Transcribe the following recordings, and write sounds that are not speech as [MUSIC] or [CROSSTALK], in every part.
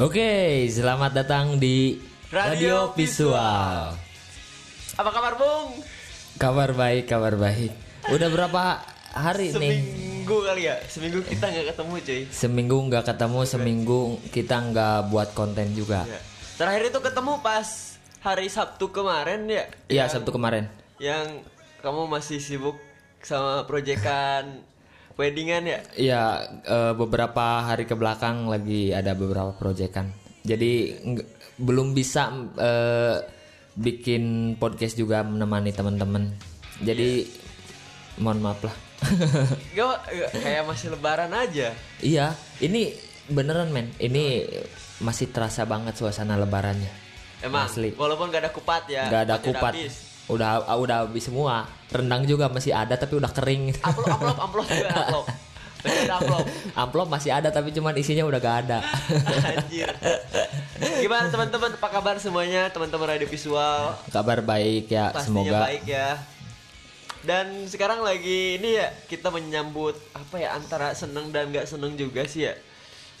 Oke, selamat datang di Radio Visual. Apa kabar Bung? Kabar baik, kabar baik. Udah berapa hari nih? Seminggu kali ya. Seminggu kita nggak ketemu cuy. Seminggu nggak ketemu, seminggu kita nggak buat konten juga. Ya. Terakhir itu ketemu pas hari Sabtu kemarin ya. Iya, Sabtu kemarin. Yang kamu masih sibuk sama proyekan weddingan ya. Iya, eh, beberapa hari ke belakang lagi ada beberapa proyekan. Jadi belum bisa eh, bikin podcast juga menemani teman-teman. Jadi mohon maaf lah. [LAUGHS] Gak, gak- kayak masih lebaran aja. iya, ini beneran men. Ini masih terasa banget suasana lebarannya. Emang, Asli. walaupun gak ada kupat ya. Gak ada udah kupat. Udah udah habis semua. Rendang juga masih ada tapi udah kering. Amplop, amplop, amplop juga [LAUGHS] amplop. Ada amplop. Amplop masih ada tapi cuman isinya udah gak ada. Anjir. Gimana teman-teman? Apa kabar semuanya? Teman-teman radio visual. Kabar baik ya, Pastinya semoga baik ya. Dan sekarang lagi ini ya kita menyambut apa ya antara seneng dan nggak seneng juga sih ya.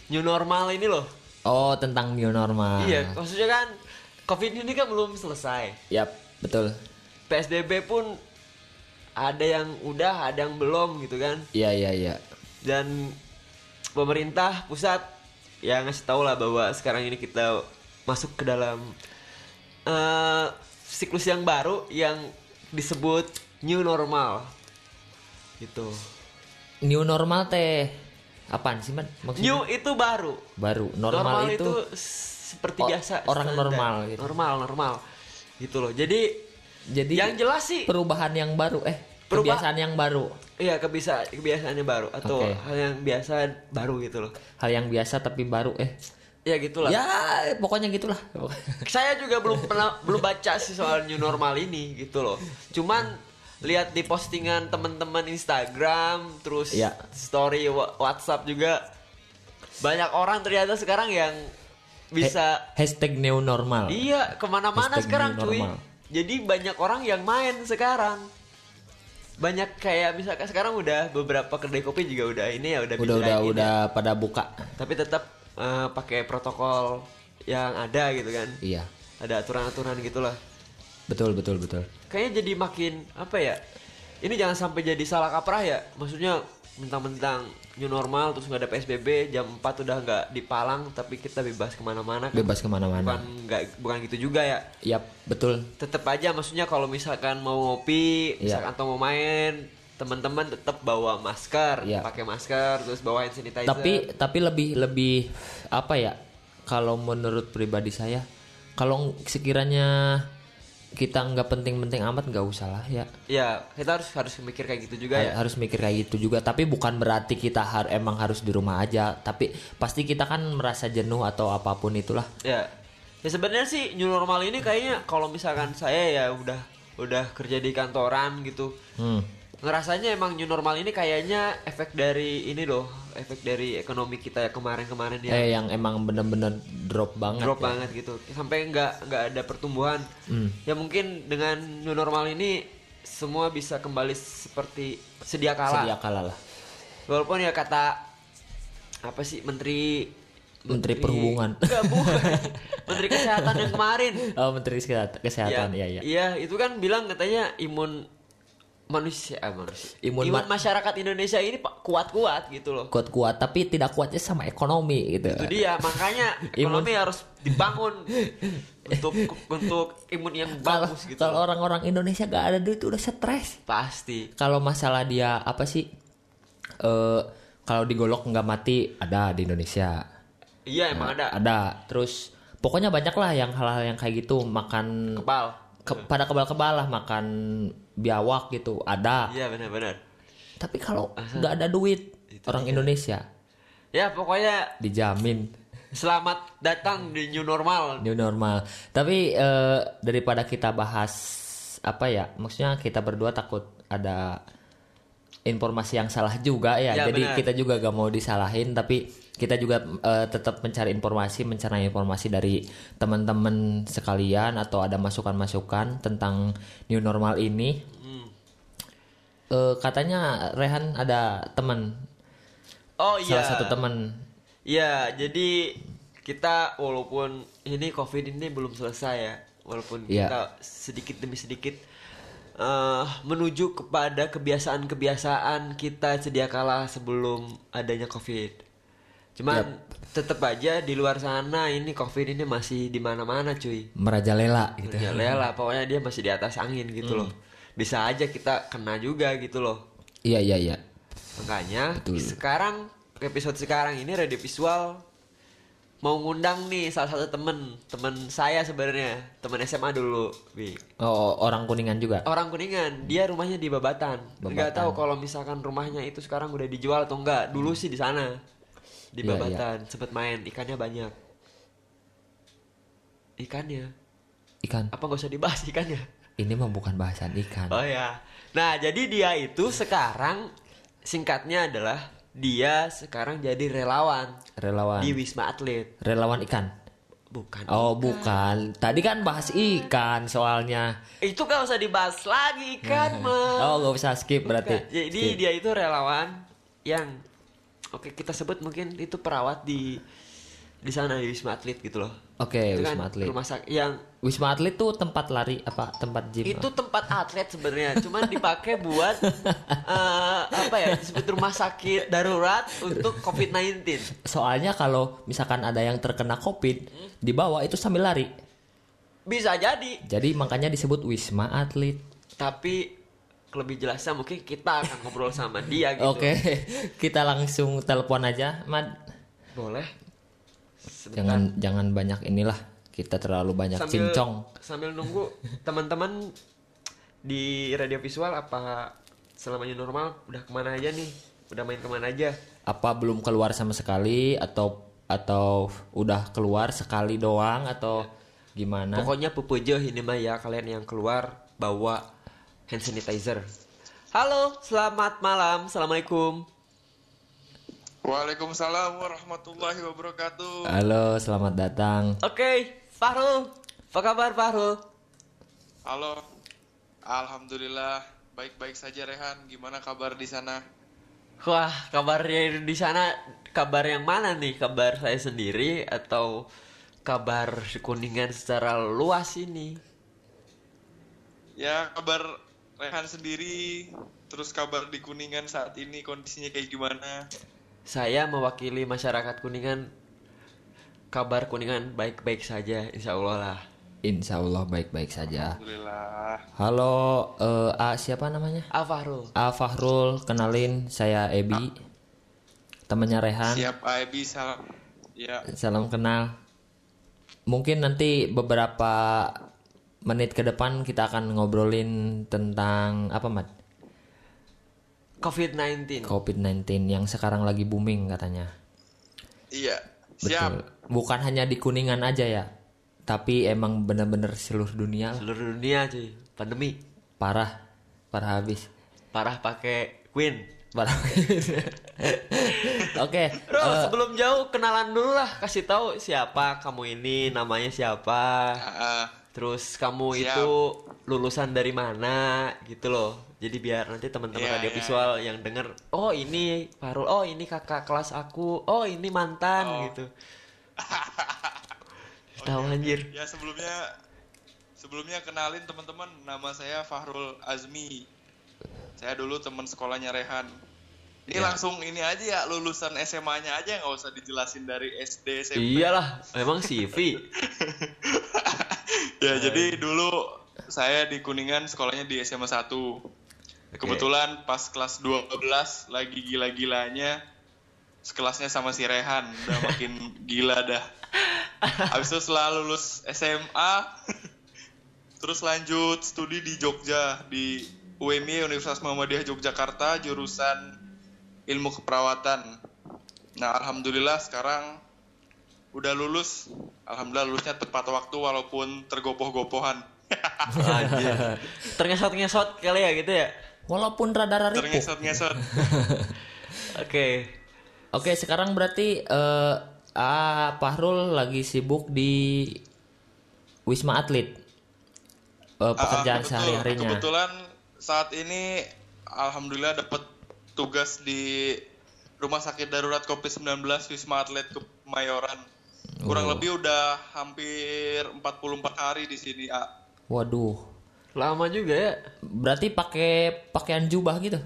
New normal ini loh. Oh, tentang new normal. Iya, maksudnya kan Covid ini kan belum selesai. Yap, betul. PSBB pun ada yang udah, ada yang belum gitu kan. Iya, iya, iya. Dan pemerintah pusat ya ngasih tahu lah bahwa sekarang ini kita masuk ke dalam eh, siklus yang baru yang disebut new normal gitu New normal teh apaan sih, Man? Maksudnya new itu baru baru. Normal, itu, s- seperti biasa orang standar. normal gitu. normal normal gitu loh jadi jadi yang jelas sih perubahan yang baru eh Perubah- kebiasaan yang baru. iya kebiasa kebiasaannya baru atau Oke. hal yang biasa baru gitu loh Hal yang biasa tapi baru eh. ya gitulah Ya, pokoknya gitulah. [LAUGHS] saya juga belum pernah belum baca sih soal new normal ini gitu loh cuman lihat di postingan teman-teman Instagram terus Iya. story WhatsApp juga banyak orang ternyata sekarang yang bisa Hashtag new normal. iya ke mana-mana sekarang cuy normal. Jadi banyak orang yang main sekarang banyak kayak misalkan sekarang udah beberapa kedai kopi juga udah ini ya udah Udah udah ini. udah pada buka. tapi tetap eh, pakai protokol yang ada gitu kan Iya. ada aturan-aturan gitulah Betul betul betul. kayaknya jadi makin apa ya ini jangan sampai jadi salah kaprah ya maksudnya mentang-mentang new normal terus nggak ada psbb jam 4 udah nggak dipalang tapi kita bebas ke mana-mana kan Bebas ke mana-mana. bukan nggak bukan gitu juga ya Yap, betul. tetap aja maksudnya kalau misalkan mau ngopi Iya. misalkan atau mau main teman-teman tetap bawa masker Iya. pakai masker terus bawa hand sanitizer Tapi tapi lebih lebih apa ya? Kalau menurut pribadi saya, kalau sekiranya kita nggak penting-penting amat nggak usah lah ya. ya kita harus harus mikir kayak gitu juga ya Har- Harus mikir kayak gitu juga. Tapi bukan berarti kita har emang harus di rumah aja. Tapi pasti kita kan merasa jenuh atau apa pun itulah. Ya, ya sebenarnya sih new normal ini kayaknya kalau misalkan saya ya udah udah kerja di kantoran gitu, Hmm. Ngerasanya emang new normal ini kayaknya efek dari ini loh, efek dari ekonomi kita ya kemarin-kemarin ya Eh yang emang bener-bener drop banget. drop ya. banget gitu, sampai nggak nggak ada pertumbuhan. Hmm. Ya mungkin dengan new normal ini semua bisa kembali seperti sedia kala. Sedia kala lah. Walaupun ya kata apa sih menteri Menteri Perhubungan. [LAUGHS] Enggak, bukan. [LAUGHS] menteri kesehatan yang kemarin. Oh Menteri Kesehatan, kesehatan ya ya. Iya, itu kan bilang katanya imun manusia, ah, manusia. Imun Imun, ma- masyarakat Indonesia ini kuat-kuat gitu loh. Kuat-kuat tapi tidak kuatnya sama ekonomi gitu. Itu dia, makanya [LAUGHS] Imun. ekonomi harus dibangun [LAUGHS] untuk untuk imun yang Kalau bagus gitu. kalau orang-orang Indonesia gak ada duit udah stres. Pasti. Kalau masalah dia apa sih? Eh kalau digolok nggak mati ada di Indonesia. Iya, emang ada. Ada. Terus pokoknya banyak lah yang hal-hal yang kayak gitu makan Kepal. ke- pada kebal-kebal lah makan biawak gitu ada. Iya, benar-benar. Tapi kalau nggak ada duit orang Indonesia Ya, pokoknya dijamin selamat datang di new normal. new normal. Tapi eh, daripada kita bahas apa ya? Maksudnya kita berdua takut ada informasi yang salah juga ya. Ya, Jadi benar. kita juga gak mau disalahin tapi kita juga eh, tetap mencari informasi, mencari informasi dari teman-teman sekalian atau ada masukan-masukan tentang new normal ini. Hmm. Eh, katanya Rehan ada teman, Oh iya. salah satu teman. Iya, jadi kita walaupun ini covid ini belum selesai ya walaupun Iya. kita sedikit demi sedikit eh, menuju kepada kebiasaan-kebiasaan kita sedia kala sebelum adanya covid cuman tetap aja di luar sana ini covid ini masih di mana-mana cuy Merajalela gitu. ya lah pokoknya dia masih di atas angin gitu loh bisa aja kita kena juga gitu loh Iya iya iya. Makanya Betul. sekarang episode sekarang ini radio visual mau ngundang nih salah satu temen temen saya sebenarnya temen SMA dulu Bi. Oh, orang kuningan juga. orang kuningan dia rumahnya di Babatan nggak tahu kalau misalkan rumahnya itu sekarang udah dijual atau enggak dulu sih di sana di Iya, Babatan sempet main ikannya banyak ikannya Ikan. apa nggak usah dibahas ikannya Ini mah bukan bahasan ikan. Oh ya. Nah, jadi dia itu sekarang singkatnya adalah dia sekarang jadi relawan Relawan. di Wisma Atlet. Relawan ikan. Bukan. Oh, bukan. Tadi kan bahas ikan soalnya. Itu gak usah dibahas lagi kan, [LAUGHS] mah. Oh, gak usah skip berarti. Jadi Skip. dia itu relawan yang oke kita sebut mungkin itu perawat di di sana di Wisma Atlet gitu loh. Oke, Itu Wisma kan Atlet. Rumah sakit yang Wisma Atlet tuh tempat lari apa? Tempat gym? itu tempat atlet sebenarnya, cuman dipakai buat [LAUGHS] eh, apa ya? Disebut rumah sakit darurat untuk COVID-19. Soalnya kalau misalkan ada yang terkena Covid, dibawa itu sambil lari. Bisa jadi, Jadi makanya disebut Wisma Atlet. tapi lebih jelasnya mungkin kita akan ngobrol sama dia gitu. Oke, [LAUGHS] kita langsung telepon aja, Mad. Boleh. Sebentar. Jangan jangan banyak inilah. Kita terlalu banyak sambil cincong. sambil nunggu [LAUGHS] teman-teman di radio visual apa selamanya normal udah ke mana aja nih? Udah main ke mana aja? Apa belum keluar sama sekali atau atau udah keluar sekali doang atau gimana? Pokoknya pupujo ini mah ya kalian yang keluar bawa hand sanitizer. Halo, selamat malam. Assalamualaikum. Waalaikumsalam warahmatullahi wabarakatuh. Halo, selamat datang. Oke, Fahrul. Apa kabar Fahrul? Halo. Alhamdulillah baik-baik saja Rehan. Gimana kabar di sana? Wah, kabarnya di sana kabar yang mana nih? Kabar saya sendiri atau kabar kuningan secara luas ini? Ya kabar Rehan sendiri. Terus kabar di Kuningan saat ini kondisinya kayak gimana? Saya mewakili masyarakat Kuningan. Kabar Kuningan baik-baik saja, insya Allah lah. Insya Allah baik-baik saja. Alhamdulillah. Halo, eh, A siapa namanya? Ah, Fahrul. A Fahrul, kenalin saya Ebi. Temannya Rehan. Siap Aibi salam. Ya. Salam kenal. Mungkin nanti beberapa menit ke depan kita akan ngobrolin tentang apa, Mat? COVID-19. COVID-19 yang sekarang lagi booming katanya. Iya. Siap. Betul. Bukan hanya di Kuningan aja ya. Tapi emang bener-bener seluruh dunia. Seluruh dunia cuy, pandemi. parah. Parah habis. Parah pakai Queen. Parah. [LAUGHS] Oke. Bro, eh, sebelum jauh kenalan dulu lah, kasih tahu siapa kamu ini, namanya siapa. Ah, Terus kamu Siap. itu lulusan dari mana gitu loh. Jadi biar nanti teman-teman Iya, radio iya, visual yang denger, oh ini Farul, oh ini kakak kelas aku, oh ini mantan Oh. gitu. [LAUGHS] Tahu anjir. Ya sebelumnya sebelumnya kenalin teman-teman nama saya Fahrul Azmi. Saya dulu teman sekolahnya Rehan. Ini Ya. langsung ini aja ya lulusan SMA-nya aja nggak usah dijelasin dari SD SMP. Iyalah, emang CV. [LAUGHS] ya jadi dulu saya di Kuningan sekolahnya di SMA 1. Kebetulan pas kelas 12 lagi gila-gilanya sekelasnya sama si Rehan udah [LAUGHS] makin gila dah. Habis itu setelah lulus SMA terus lanjut studi di Jogja di UMY Universitas Muhammadiyah Yogyakarta jurusan ilmu keperawatan. Nah, alhamdulillah sekarang udah lulus. Alhamdulillah lulusnya tepat waktu walaupun tergopoh-gopohan. [LAUGHS] Anjir. Ternyesot-nyesot kali ya gitu ya. walaupun rada ripuh. Terngesot-ngesot. [LAUGHS] Oke. Oke, sekarang berarti eh ah Fahrul lagi sibuk di Wisma Atlet. Eh, pekerjaan Ah, betul. sehari-harinya. Kebetulan saat ini alhamdulillah dapat tugas di Rumah Sakit Darurat Covid-19 Wisma Atlet Kemayoran. Kurang Oh. lebih udah hampir 44 hari di sini, A. Waduh. Lama juga ya. Berarti pakai pakaian jubah gitu.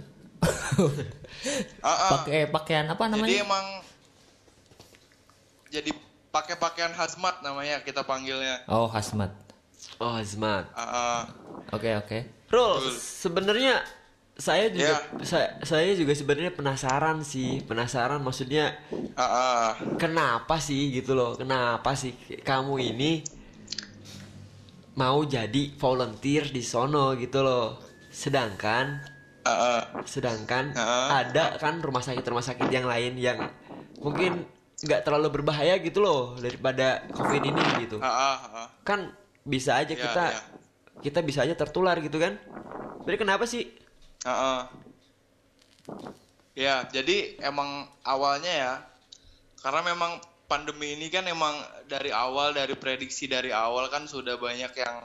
Pakai pakaian apa Jadi namanya? emang jadi pakai pakaian hazmat namanya kita panggilnya. Oh, hazmat. Oh, Azmat. Ah. Oke, oke. Rul, Betul. sebenarnya saya juga Ya. saya, saya juga sebenarnya penasaran sih, penasaran maksudnya Ah, ah. kenapa sih gitu loh? Kenapa sih kamu ini mau jadi volunteer di sono gitu loh? Sedangkan Ah, ah. sedangkan Ah. ada kan rumah sakit rumah sakit yang lain yang mungkin nggak terlalu berbahaya gitu loh daripada covid ini gitu. Ah, ah, ah. Kan bisa aja Ya, kita ya. kita bisa aja tertular gitu kan? Jadi kenapa sih? Ah, ah. Ya, jadi emang awalnya ya, karena memang pandemi ini kan emang dari awal, dari prediksi dari awal kan sudah banyak yang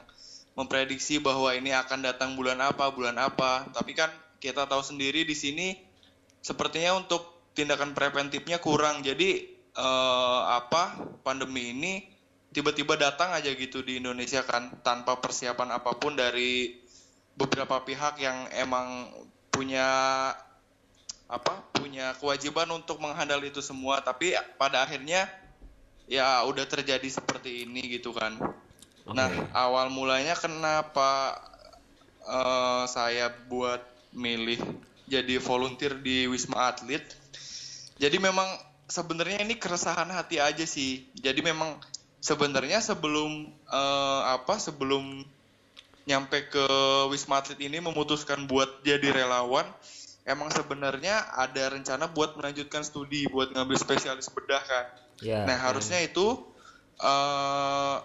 memprediksi bahwa ini akan datang bulan apa, bulan apa. Tapi kan kita tahu sendiri di sini sepertinya untuk tindakan preventifnya kurang. Jadi eh, apa pandemi ini tiba-tiba datang aja gitu di Indonesia kan tanpa persiapan apa pun dari beberapa pihak yang emang punya apa punya kewajiban untuk menghandle itu semua tapi pada akhirnya ya udah terjadi seperti ini gitu kan. Nah awal mulanya kenapa eh, saya buat milih jadi volunteer di Wisma Atlet? Jadi memang sebenarnya ini keresahan hati aja sih. Jadi memang sebenarnya sebelum eh, apa sebelum nyampe ke Wisma Atlet ini memutuskan buat jadi relawan, emang sebenarnya ada rencana buat melanjutkan studi, buat ngambil spesialis bedah kan. Ya. nah harusnya itu eh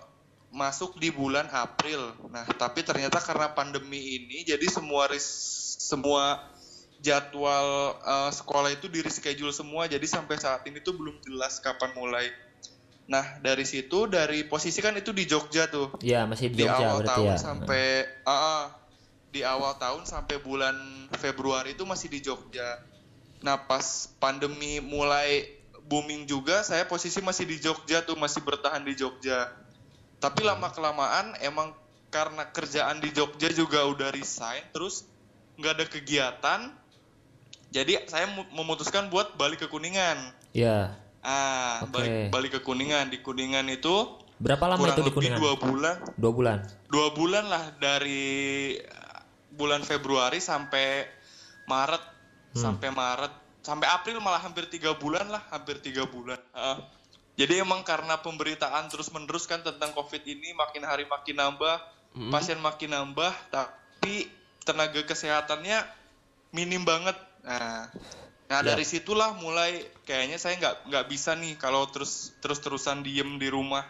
masuk di bulan April. Nah tapi ternyata karena pandemi ini, jadi semua ris- semua jadwal eh, sekolah itu di reschedule semua, jadi sampai saat ini tuh belum jelas kapan mulai. Nah dari situ, dari posisi kan itu di Jogja tuh Ya, masih di di Jogja awal berarti tahun ya. sampai ah. di awal tahun sampai bulan Februari itu masih di Jogja. Nah pas pandemi mulai booming juga, saya posisi masih di Jogja tuh masih bertahan di Jogja. Tapi lama kelamaan emang karena kerjaan di Jogja juga udah resign, terus nggak ada kegiatan. Jadi saya mu- memutuskan buat balik ke Kuningan. Ya. Ah, Oke. balik balik ke Kuningan. Di Kuningan itu Berapa lama kurang itu di lebih Kuningan? dua bulan Dua bulan. dua bulan lah dari uh, bulan Februari sampai Maret sampai Maret sampai April malah hampir tiga bulan lah hampir tiga bulan Heeh. jadi emang karena pemberitaan terus menerus kan tentang COVID ini makin hari makin nambah pasien makin nambah tapi tenaga kesehatannya minim banget nah nah Ya. dari situlah mulai kayaknya saya nggak nggak bisa nih kalau terus terus terusan diem di rumah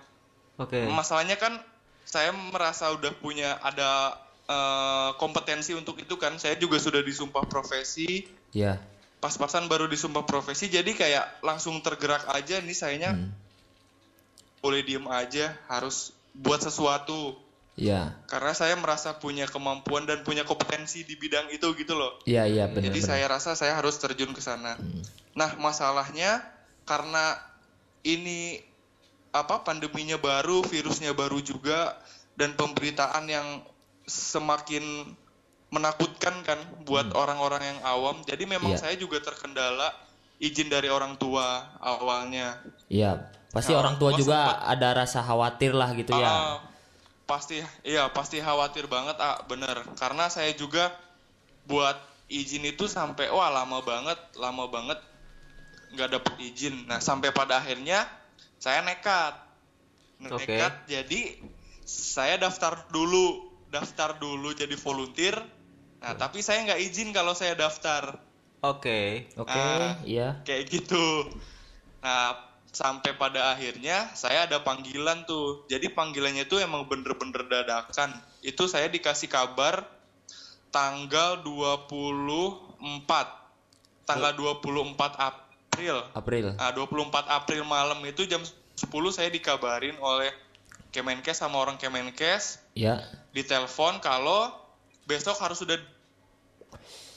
Oke. Masalahnya kan saya merasa udah punya ada eh, kompetensi untuk itu kan. Saya juga sudah disumpah profesi. Ya. Pas-pasan baru disumpah profesi jadi kayak langsung tergerak aja nih sayanya Hmm. boleh diem aja harus buat sesuatu Ya. karena saya merasa punya kemampuan dan punya kompetensi di bidang itu gitu loh. Iya, iya benar Jadi benar. saya rasa saya harus terjun ke sana. Nah, masalahnya karena ini apa pandeminya baru, virusnya baru juga dan pemberitaan yang semakin menakutkan kan buat orang-orang yang awam. Jadi memang Iya. saya juga terkendala izin dari orang tua awalnya. Iya. Pasti Nah, orang tua juga sempet- ada rasa khawatir lah gitu ya. Pasti iya pasti khawatir banget ah bener karena saya juga buat izin itu sampai wah lama banget lama banget nggak dapet izin nah sampai pada akhirnya saya nekat Oke. nekat jadi saya daftar dulu daftar dulu jadi volunteer nah tapi saya nggak izin kalau saya daftar Oke. Oke, Ah. iya. kayak gitu. Nah, sampai pada akhirnya saya ada panggilan tuh. Jadi panggilannya itu emang bener-bener dadakan. Itu saya dikasih kabar tanggal 24. Tanggal 24 April. April. Nah, 24 April malam itu jam 10 saya dikabarin oleh Kemenkes sama orang Kemenkes Ya. ditelepon kalau besok harus sudah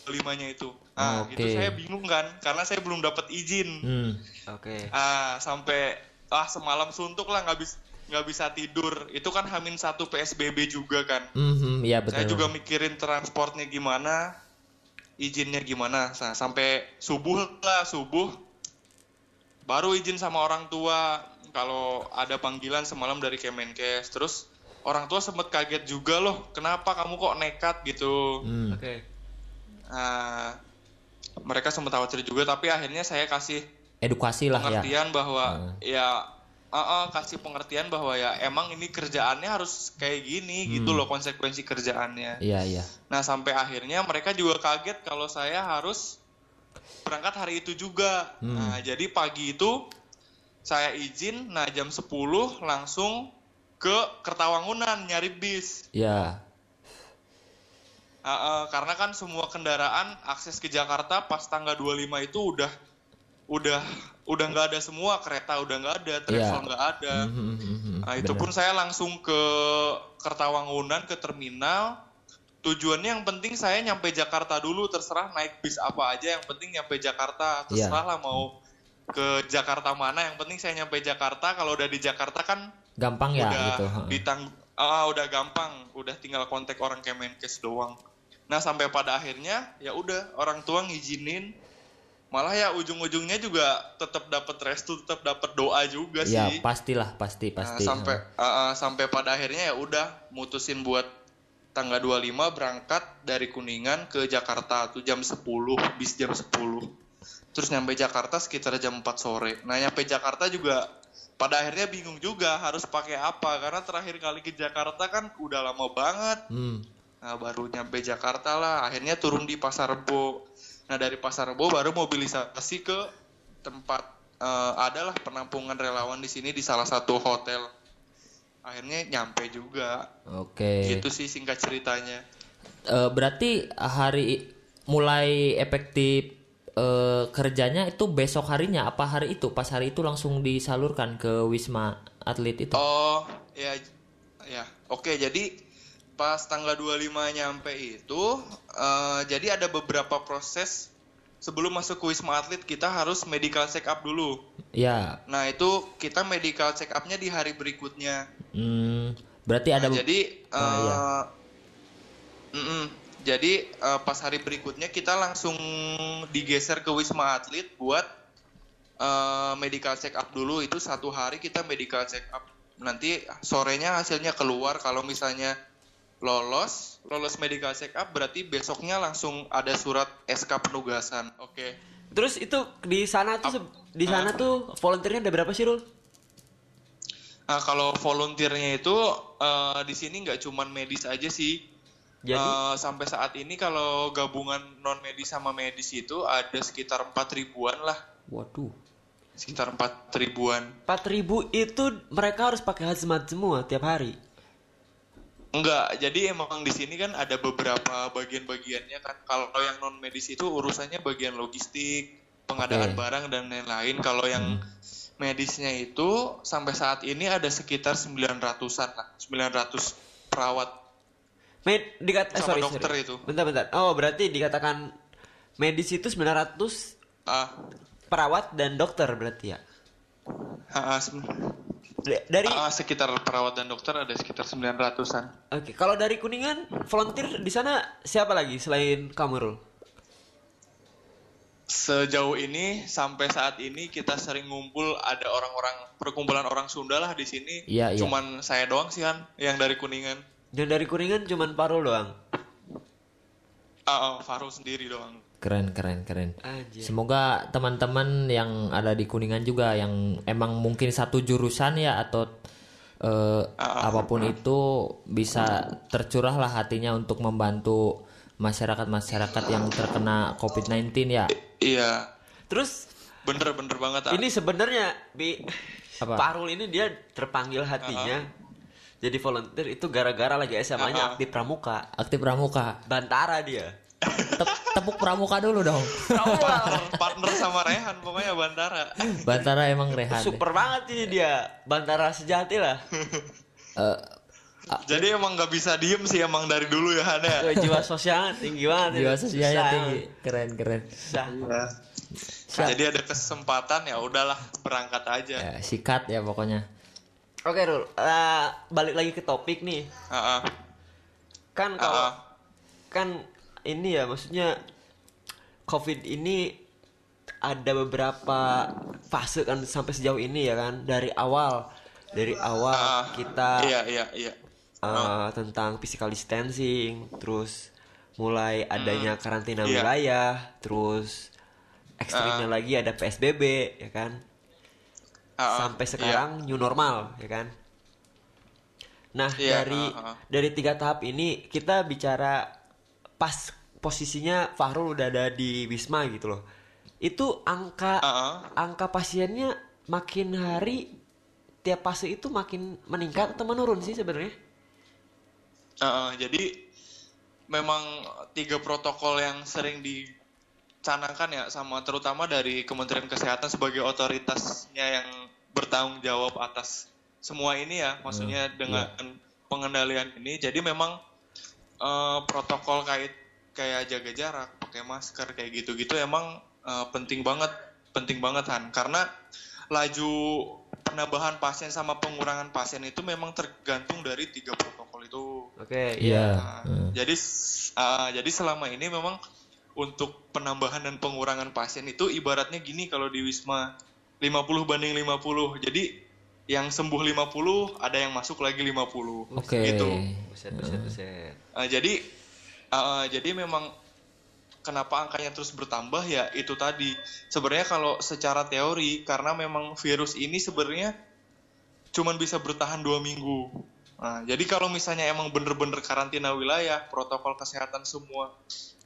limanya itu. Nah, Oke. itu saya bingung kan karena saya belum dapat izin. Hmm. Oke. Ah, sampai ah semalam suntuk lah nggak bisa nggak bisa tidur itu kan hamin satu psbb juga kan Mhm, iya betul. saya juga mikirin transportnya gimana izinnya gimana nah, sampai subuh lah subuh baru izin sama orang tua kalau ada panggilan semalam dari Kemenkes terus orang tua sempet kaget juga loh kenapa kamu kok nekat gitu Hmm. Oke. Nah, mereka sempat khawatir juga tapi akhirnya saya kasih Edukasi lah ya. pengertian bahwa ya uh, uh, kasih pengertian bahwa ya emang ini kerjaannya harus kayak gini gitu loh konsekuensi kerjaannya. Iya iya. Nah sampai akhirnya mereka juga kaget kalau saya harus berangkat hari itu juga. Nah jadi pagi itu saya izin, nah jam 10 langsung ke Kertawangunan nyari bis. Iya. Uh, uh, karena kan semua kendaraan akses ke Jakarta pas tanggal 25 itu udah udah udah nggak ada semua kereta udah nggak ada travel Iya. nggak ada. Mhm, mhm, nah itu pun saya langsung ke Kertawangunan ke terminal. Tujuannya yang penting saya nyampe Jakarta dulu terserah naik bis apa aja yang penting nyampe Jakarta. Iya. terserah lah mau ke Jakarta mana yang penting saya nyampe Jakarta. Kalau udah di Jakarta kan gampang ya udah gitu. ditang ah, udah gampang. Udah tinggal kontak orang Kemenkes doang nah sampai pada akhirnya ya udah orang tua ngizinin. Malah ya ujung-ujungnya juga tetap dapat restu tetap dapat doa juga Ya sih. pastilah pasti Nah, pasti. sampai ah, ah, sampai pada akhirnya ya udah mutusin buat tanggal 25 berangkat dari Kuningan ke Jakarta tuh jam 10 bis jam 10 terus nyampe Jakarta sekitar jam 4 sore. Nah nyampe Jakarta juga pada akhirnya bingung juga harus pakai apa. Karena terakhir kali ke Jakarta kan udah lama banget. Hmm. Nah baru nyampe Jakarta lah. Akhirnya turun di Pasar Rebo. Nah dari Pasar Rebo baru mobilisasi ke tempat eh, adalah penampungan relawan di sini di salah satu hotel. Akhirnya nyampe juga. Oke. gitu sih singkat ceritanya. Eh, berarti hari mulai efektif eh, kerjanya itu besok harinya apa hari itu? Pas hari itu langsung disalurkan ke wisma atlet itu? Oh ya ya. Oke jadi pas tanggal 25 nyampe itu eh, jadi ada beberapa proses sebelum masuk ke wisma atlet kita harus medical check up dulu. Ya. Nah itu kita medical check upnya di hari berikutnya. Hmm, berarti ada Nah, jadi Oh, iya. jadi eh, pas hari berikutnya kita langsung digeser ke wisma atlet buat eh, medical check up dulu. Itu satu hari kita medical check up nanti sorenya hasilnya keluar. Kalau misalnya lolos lolos medical check up berarti besoknya langsung ada surat SK penugasan. Oke. Terus itu di sana tuh se- di sana tuh volunteernya ada berapa sih Rul? nah kalau volunteernya itu eh, di sini nggak cuman medis aja sih. Jadi? Eh, sampai saat ini kalau gabungan non medis sama medis itu ada sekitar empat ribuan lah, waduh. Sekitar empat ribuan. 4000 itu mereka harus pakai hazmat semua tiap hari. Enggak, jadi emang di sini kan ada beberapa bagian-bagiannya kan. Kalau yang non medis itu urusannya bagian logistik, pengadaan Oke. barang dan lain-lain. Kalau yang medisnya itu sampai saat ini ada sekitar 900-an lah, 900 perawat. Med dikat eh, sorry, dokter sorry. itu. Bentar bentar. Oh, berarti dikatakan medis itu 900 Ah, perawat dan dokter berarti ya. ah, ah, D- Dari ah, sekitar perawat dan dokter ada sekitar 900-an. Oke, kalau dari Kuningan volunteer di sana siapa lagi selain kamu Rul? Sejauh ini sampai saat ini kita sering ngumpul ada orang-orang perkumpulan orang Sunda lah di sini. Iya, iya. Cuman saya doang sih Han yang dari Kuningan. Dan dari Kuningan cuman Parul doang. Ah, ah, Faru sendiri doang. keren keren keren Anjir. semoga teman-teman yang ada di kuningan juga yang emang mungkin satu jurusan ya atau eh, apa pun itu bisa tercurah lah hatinya untuk membantu masyarakat-masyarakat yang terkena COVID-19 ya Iya, Terus bener-bener banget. Han. ini sebenarnya bi Apa? Parul ini dia terpanggil hatinya jadi volunteer itu gara-gara lagi SMA-nya aktif pramuka. aktif pramuka Bantara dia. Tep- tepuk pramuka dulu dong partner, partner sama Rehan pokoknya Bandara. Bantara emang rehat deh. Super banget ini dia. Bantara sejati lah. Eh, Jadi emang nggak bisa diem sih emang dari dulu ya Han ya. Jiwa sosialnya tinggi banget. jiwa sosialnya Susah. tinggi keren keren Susah. Iya. Jadi ada kesempatan ya udahlah berangkat aja. Ya, sikat ya pokoknya. Oke, Rul. Eh, balik lagi ke topik nih. Ah, ah. Kan kalau Ah. kan ini ya maksudnya COVID ini ada beberapa fase kan sampai sejauh ini ya kan dari awal dari awal Ah, kita Iya iya iya. eh, tentang physical distancing, terus mulai adanya karantina Iya. wilayah, terus ekstrimnya lagi ada PSBB ya kan, Ah. sampai sekarang new normal ya kan. Nah Iya, dari ah, ah. dari tiga tahap ini kita bicara pas posisinya Fahrul udah ada di Wisma gitu loh, itu angka Ah, ah. angka pasiennya makin hari tiap fase itu makin meningkat atau menurun sih sebenarnya? Ah. jadi memang tiga protokol yang sering dicanangkan ya sama terutama dari Kementerian Kesehatan sebagai otoritasnya yang bertanggung jawab atas semua ini ya, maksudnya dengan pengendalian ini. Jadi memang eh, protokol kait kayak jaga jarak, pakai masker kayak gitu-gitu emang eh, penting banget, penting banget Han, karena laju penambahan pasien sama pengurangan pasien itu memang tergantung dari tiga protokol itu. Oke, Iya. Nah, Hmm. Jadi uh, jadi selama ini memang untuk penambahan dan pengurangan pasien itu ibaratnya gini kalau di Wisma 50 banding 50. Jadi yang sembuh 50 ada yang masuk lagi 50. Oke. Gitu. Buset, buset, buset. Uh, jadi uh, jadi memang kenapa angkanya terus bertambah ya itu tadi. Sebenarnya kalau secara teori karena memang virus ini sebenarnya cuman bisa bertahan dua minggu. Nah, jadi kalau misalnya emang bener-bener karantina wilayah, protokol kesehatan semua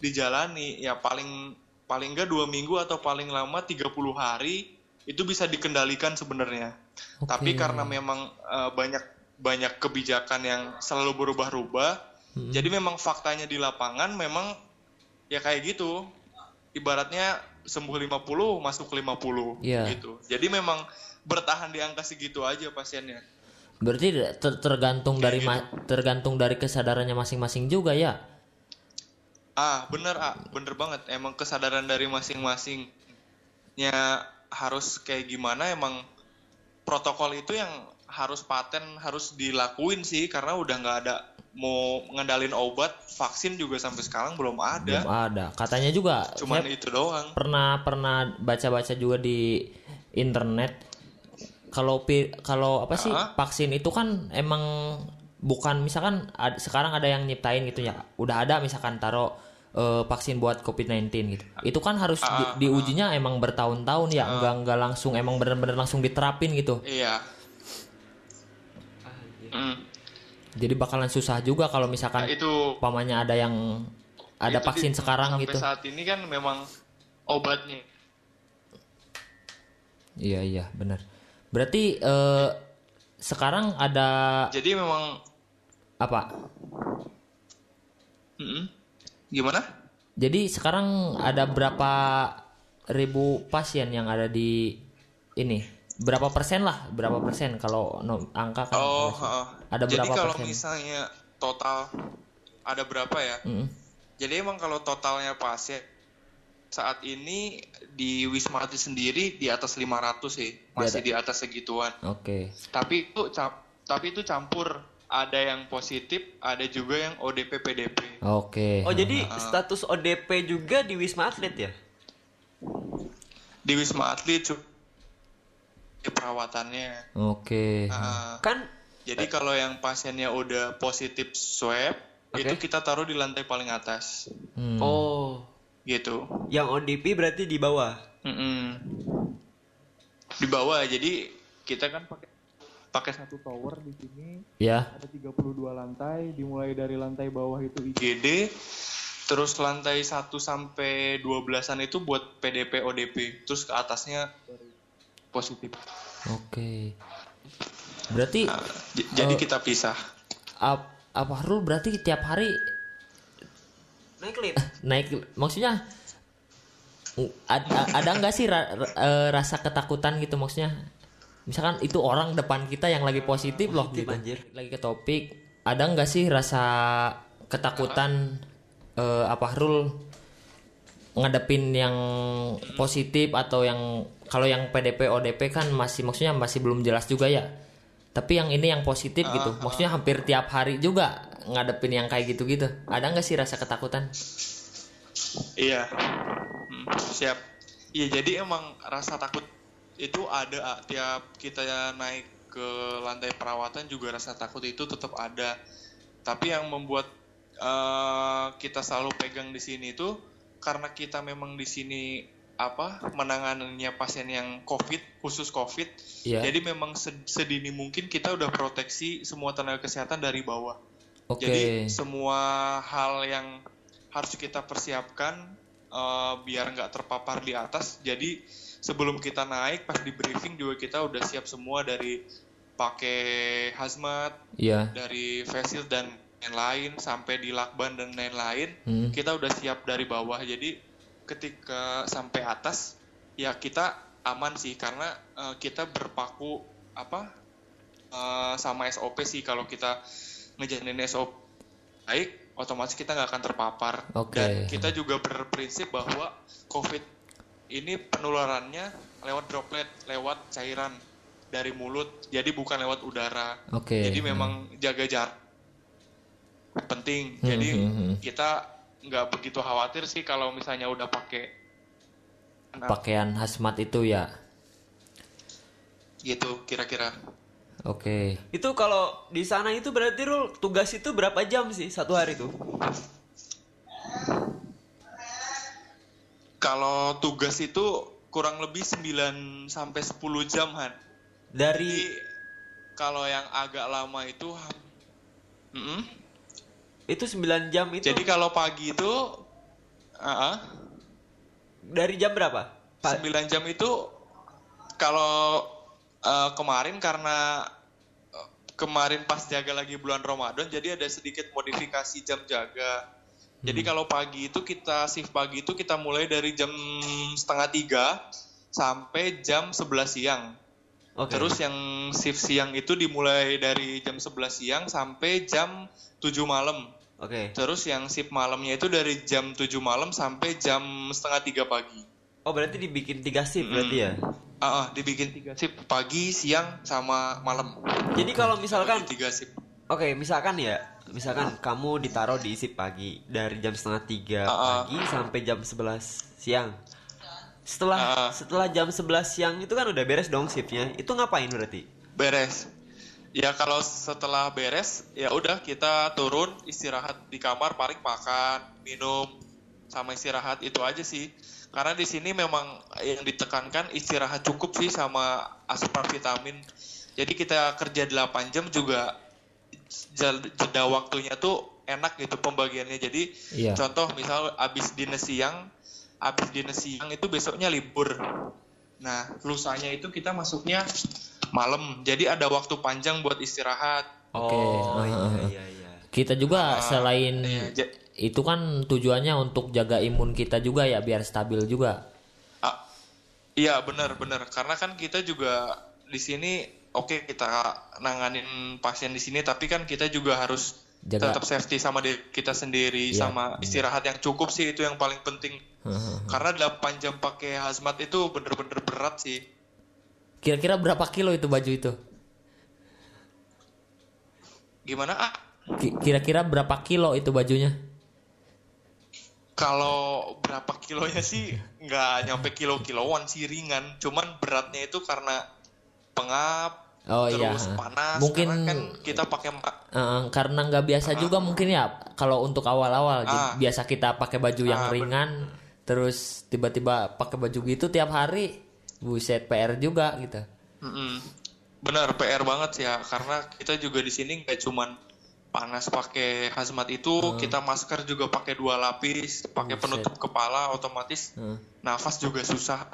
dijalani, ya paling paling enggak dua minggu atau paling lama 30 hari itu bisa dikendalikan sebenarnya. Oke. Tapi karena memang eh, banyak banyak kebijakan yang selalu berubah-ubah, jadi memang faktanya di lapangan memang ya kayak gitu. Ibaratnya sembuh 50 masuk 50 Iya. gitu. Jadi memang bertahan di angka segitu aja pasiennya. Berarti ter- tergantung dari ma- tergantung dari kesadarannya masing-masing juga ya. Ah, bener ah, bener banget. Emang kesadaran dari masing-masingnya harus kayak gimana emang protokol itu yang harus paten harus dilakuin sih karena udah nggak ada mau ngendalin obat, vaksin juga sampai sekarang belum ada. Belum ada. Katanya juga Cuman saya itu doang. pernah pernah baca-baca juga di internet kalau kalau apa sih Ah. vaksin itu kan emang bukan misalkan ad- sekarang ada yang nyiptain gitu ya. Udah ada misalkan taruh eh, vaksin buat COVID-19 gitu. Itu kan harus Ah, di, diujinya emang bertahun-tahun ya, enggak enggak langsung emang bener-bener langsung diterapin gitu. Iya. Mm. Jadi bakalan susah juga kalau Nah, misalkan itu umpamanya ada yang ada itu vaksin di- sekarang sampai gitu. saat ini kan memang obatnya. Iya iya benar. Berarti eh, sekarang ada Jadi memang apa? Mm-mm. Gimana? Jadi sekarang ada berapa ribu pasien yang ada di ini? Berapa persen lah? Berapa persen kalau no- angka kan? Oh, heeh. Ada Jadi berapa kalau persen? misalnya total ada berapa ya? Mm-mm. Jadi emang kalau totalnya pasien saat ini di Wisma Atlet sendiri di atas 500 sih, masih di atas segituan. Oke. Tapi itu tapi itu campur ada yang positif, ada juga yang ODP PDP. Oke. Oh jadi status ODP juga di Wisma Atlet ya? Di Wisma Atlet di perawatannya. Oke. Nah, Kan jadi kalau yang pasiennya udah positif swab, Oke. itu kita taruh di lantai paling atas, Hmm. oh gitu. yang ODP berarti di bawah. Mm-mm. Di bawah, jadi kita kan pakai pakai satu tower di sini Ya. ada 32 lantai, dimulai dari lantai bawah itu IGD, terus lantai 1 sampai 12-an itu buat PDP ODP, terus ke atasnya positif. Oke. Berarti Nah, jadi Oh. kita pisah. ap- apa Rul berarti tiap hari Naik lift. naik maksudnya ada, ada nggak sih ra- ra- eh, rasa ketakutan gitu maksudnya misalkan itu orang depan kita yang lagi positif loh Positif, gitu anjir. lagi ke topik ada nggak sih rasa ketakutan eh, apa Rul ngadepin yang positif atau yang kalau yang PDP ODP kan masih maksudnya masih belum jelas juga ya. Tapi yang ini yang positif gitu. Maksudnya hampir tiap hari juga ngadepin yang kayak gitu-gitu. Ada nggak sih rasa ketakutan? Iya. Hmm, siap. Iya, jadi emang rasa takut itu ada ah. tiap kita naik ke lantai perawatan juga rasa takut itu tetap ada. Tapi yang membuat eh, kita selalu pegang di sini itu karena kita memang di sini apa menanganinya pasien yang COVID khusus COVID. Iya. Jadi memang sed- sedini mungkin kita udah proteksi semua tenaga kesehatan dari bawah. Oke. Jadi semua hal yang harus kita persiapkan eh, biar nggak terpapar di atas. Jadi sebelum kita naik pas di briefing juga kita udah siap semua dari pakai hazmat, Iya. dari face shield dan lain-lain sampai di lakban dan lain-lain. Hmm. Kita udah siap dari bawah. Jadi ketika sampai atas ya kita aman sih karena eh, kita berpaku apa eh, sama SOP sih kalau kita ngejalanin SOP baik otomatis kita nggak akan terpapar Oke. dan kita juga berprinsip bahwa COVID ini penularannya lewat droplet lewat cairan dari mulut jadi bukan lewat udara Oke. jadi memang jaga jarak penting jadi Hmm, hmm, hmm. kita nggak begitu khawatir sih kalau misalnya udah pakai Pakaian hazmat itu ya. gitu kira-kira Oke. Itu kalau di sana itu berarti Rul tugas itu berapa jam sih satu hari tuh? Kalau tugas itu kurang lebih 9 sampai 10 jam Han Dari Jadi kalau yang agak lama itu Mm-mm. itu 9 jam itu jadi kalau pagi itu uh dari jam berapa? Pa- 9 jam itu kalau uh, kemarin karena uh, kemarin pas jaga lagi bulan Ramadan jadi ada sedikit modifikasi jam jaga. Jadi kalau pagi itu kita shift pagi itu kita mulai dari jam setengah tiga sampai jam 11 siang. Oke. Terus yang shift siang itu dimulai dari jam 11 siang sampai jam 7 malam. Oke. Terus yang shift malamnya itu dari jam 7 malam sampai jam setengah tiga pagi. Oh berarti dibikin tiga shift berarti ya? Ah, ah, dibikin tiga shift pagi, siang, sama malam. Jadi kalau misalkan tiga shift. Oke, misalkan ya, misalkan kamu ditaruh di shift pagi dari jam setengah tiga Ah, ah. pagi sampai jam 11 siang. Setelah Ah, ah. setelah jam 11 siang itu kan udah beres dong shiftnya. Itu ngapain berarti? Beres. Ya kalau setelah beres, ya udah kita turun istirahat di kamar, paling makan, minum, sama istirahat itu aja sih. Karena di sini memang yang ditekankan istirahat cukup sih sama asupan vitamin. Jadi kita kerja 8 jam juga jeda waktunya tuh enak gitu pembagiannya. Jadi Iya. contoh misal abis dinas siang, abis dinas siang itu besoknya libur. Nah, lusanya itu kita masuknya malam. Jadi ada waktu panjang buat istirahat. Oke. Oh ah, iya ah. iya iya. Kita juga selain iya, itu kan tujuannya untuk jaga imun kita juga ya biar stabil juga. Ah, iya benar benar karena kan kita juga di sini oke kita nanganin pasien di sini tapi kan kita juga harus Jaga. tetap safety sama diri kita sendiri Iya, sama istirahat yang cukup sih itu yang paling penting. Karena 8 jam pakai hazmat itu bener-bener berat sih. Kira-kira berapa kilo itu baju itu? Gimana ah? Ki- Kira-kira berapa kilo itu bajunya? Kalau berapa kilonya sih nggak nyampe kilo-kiloan sih ringan, cuman beratnya itu karena pengap, Oh iya. terus panas, Mungkin kan kita pakai eh, karena nggak biasa juga mungkin ya kalau untuk awal-awal Ah. biasa kita pakai baju yang Ah, ringan terus tiba-tiba pakai baju gitu tiap hari buset PR juga gitu. Bener PR banget sih ya, karena kita juga di sini nggak cuman panas pakai hazmat itu, kita masker juga pakai dua lapis, pakai penutup kepala, otomatis Hmm. nafas juga susah.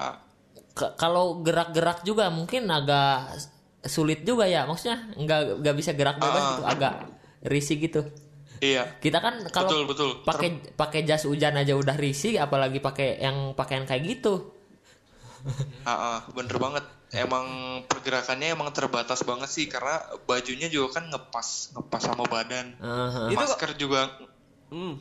Kalau gerak-gerak juga mungkin agak sulit juga ya maksudnya nggak nggak bisa gerak bebas Ah. gitu agak risih gitu Iya, kita kan kalau betul betul. pakai pakai jas hujan aja udah risih apalagi pakai yang pakaian kayak gitu Ah, ah, bener banget. Emang pergerakannya emang terbatas banget sih karena bajunya juga kan ngepas, ngepas sama badan. Itu kok- Masker juga Hmm.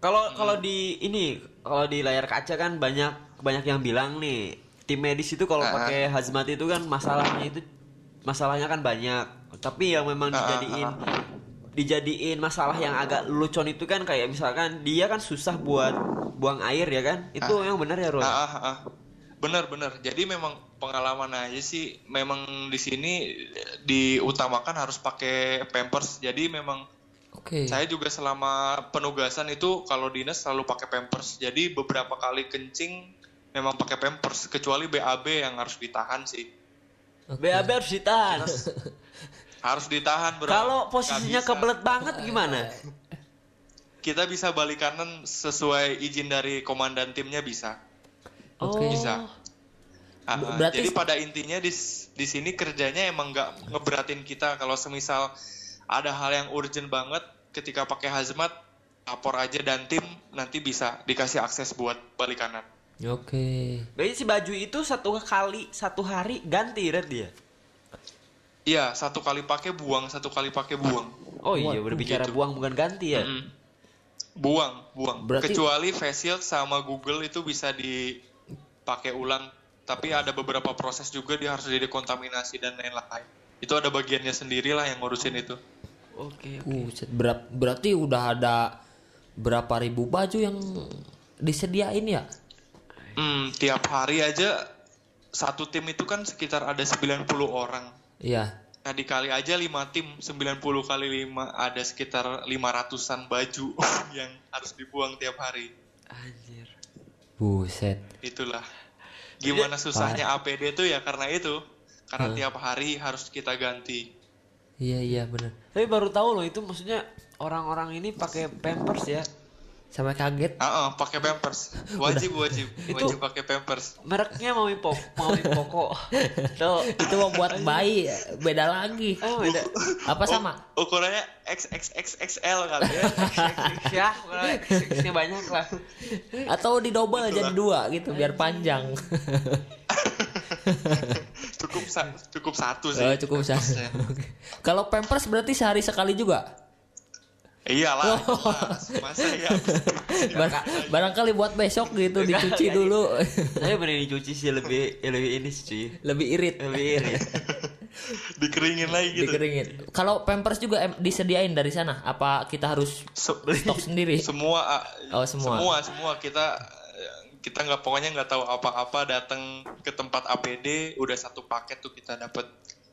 Kalau kalau di ini kalau di layar kaca kan banyak banyak yang bilang nih tim medis itu kalau Ah. pakai hazmat itu kan masalahnya itu masalahnya kan banyak. Tapi yang memang dijadiin dijadiin masalah yang agak lucon itu kan kayak misalkan dia kan susah buat buang air ya kan? Itu yang benar ya Roy? Ah, ah. Bener bener. Jadi memang pengalaman aja sih. Memang di sini diutamakan harus pakai pampers. Jadi memang Oke. saya juga selama penugasan itu kalau dinas selalu pakai pampers. Jadi beberapa kali kencing memang pakai pampers. Kecuali BAB yang harus ditahan sih. BAB harus ditahan. Harus ditahan bro. Kalau posisinya kebelet banget gimana? Kita bisa balik kanan sesuai izin dari komandan timnya bisa. Oke. Bisa. Ah, ah. berarti- Jadi pada intinya di di sini kerjanya emang nggak ngeberatin kita. Kalau semisal ada hal yang urgent banget, ketika pakai hazmat, lapor aja dan tim nanti bisa dikasih akses buat balik kanan. Oke. Berarti si baju itu satu kali satu hari ganti red dia. Iya, satu kali pakai buang, satu kali pakai buang. Oh iya, Waduh, berbicara gitu. buang bukan ganti ya. Mm-mm. Buang, buang. Berarti- Kecuali face shield sama Google itu bisa dipakai ulang. Tapi ada beberapa proses juga dia harus didekontaminasi dan lain-lain. Itu ada bagiannya sendiri lah yang ngurusin itu. Oke. Buset, berat- berarti udah ada berapa ribu baju yang disediain ya? Hmm, tiap hari aja satu tim itu kan sekitar ada 90 orang. Iya. Nah dikali aja 5 tim, 90 kali 5 ada sekitar 500-an baju [LAUGHS] yang harus dibuang tiap hari. Anjir. Buset. Itulah. Gimana susahnya APD itu ya karena itu. Karena Hah. tiap hari harus kita ganti. Iya iya bener. Tapi baru tahu loh itu maksudnya orang-orang ini pakai pampers ya. Sampai kaget. Ah, ah, pakai pampers. [LAUGHS] Wajib wajib. Itu- Wajib pakai pampers. Mereknya mau pok mau [LAUGHS] pokok. Tuh. Itu mau buat bayi beda lagi. Oh, beda. Apa sama? U- ukurannya XXXXL kali ya. [LAUGHS] Ya, X-nya banyak lah. Atau di double jadi dua gitu biar panjang. cukup sa- cukup satu sih. Oh, cukup. Pampersnya. Kalau pampers berarti sehari sekali juga. Iyalah, Oh. masa ya? [LAUGHS] Bar- barangkali buat besok gitu dicuci dulu. Saya [LAUGHS] bener dicuci sih lebih ya lebih ini sih cuy. Lebih irit. Lebih irit. [LAUGHS] Dikeringin lagi gitu. Dikeringin. Kalau pampers juga disediain dari sana? Apa kita harus Se- stok sendiri? semua Oh, semua. semua semua kita kita nggak pokoknya nggak tahu apa-apa datang ke tempat APD udah satu paket tuh kita dapat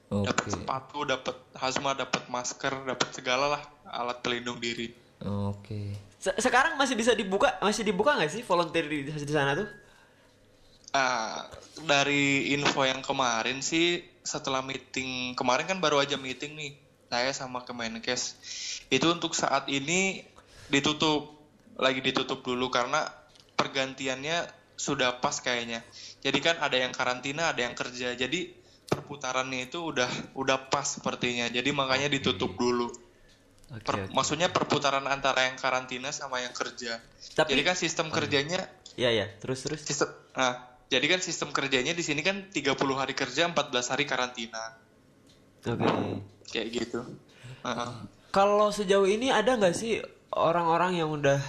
dapat Oke. sepatu dapat hazmat dapat masker dapat segala lah alat pelindung diri. Oke. Se- Sekarang masih bisa dibuka, masih dibuka nggak sih volunteer di, di sana tuh? ah dari info yang kemarin sih setelah meeting kemarin kan baru aja meeting nih saya sama Kemenkes. Itu untuk saat ini ditutup lagi ditutup dulu karena pergantiannya sudah pas kayaknya. Jadi kan ada yang karantina ada yang kerja jadi perputarannya itu udah udah pas sepertinya. Jadi makanya ditutup dulu Oke. Per- maksudnya perputaran antara yang karantina sama yang kerja Tapi- jadi kan sistem kerjanya Iya ya, terus terus. Sistem, nah, jadi kan sistem kerjanya di sini kan 30 hari kerja, 14 hari karantina. Oke. Kayak gitu. Heeh. Kalau sejauh ini ada nggak sih orang-orang yang udah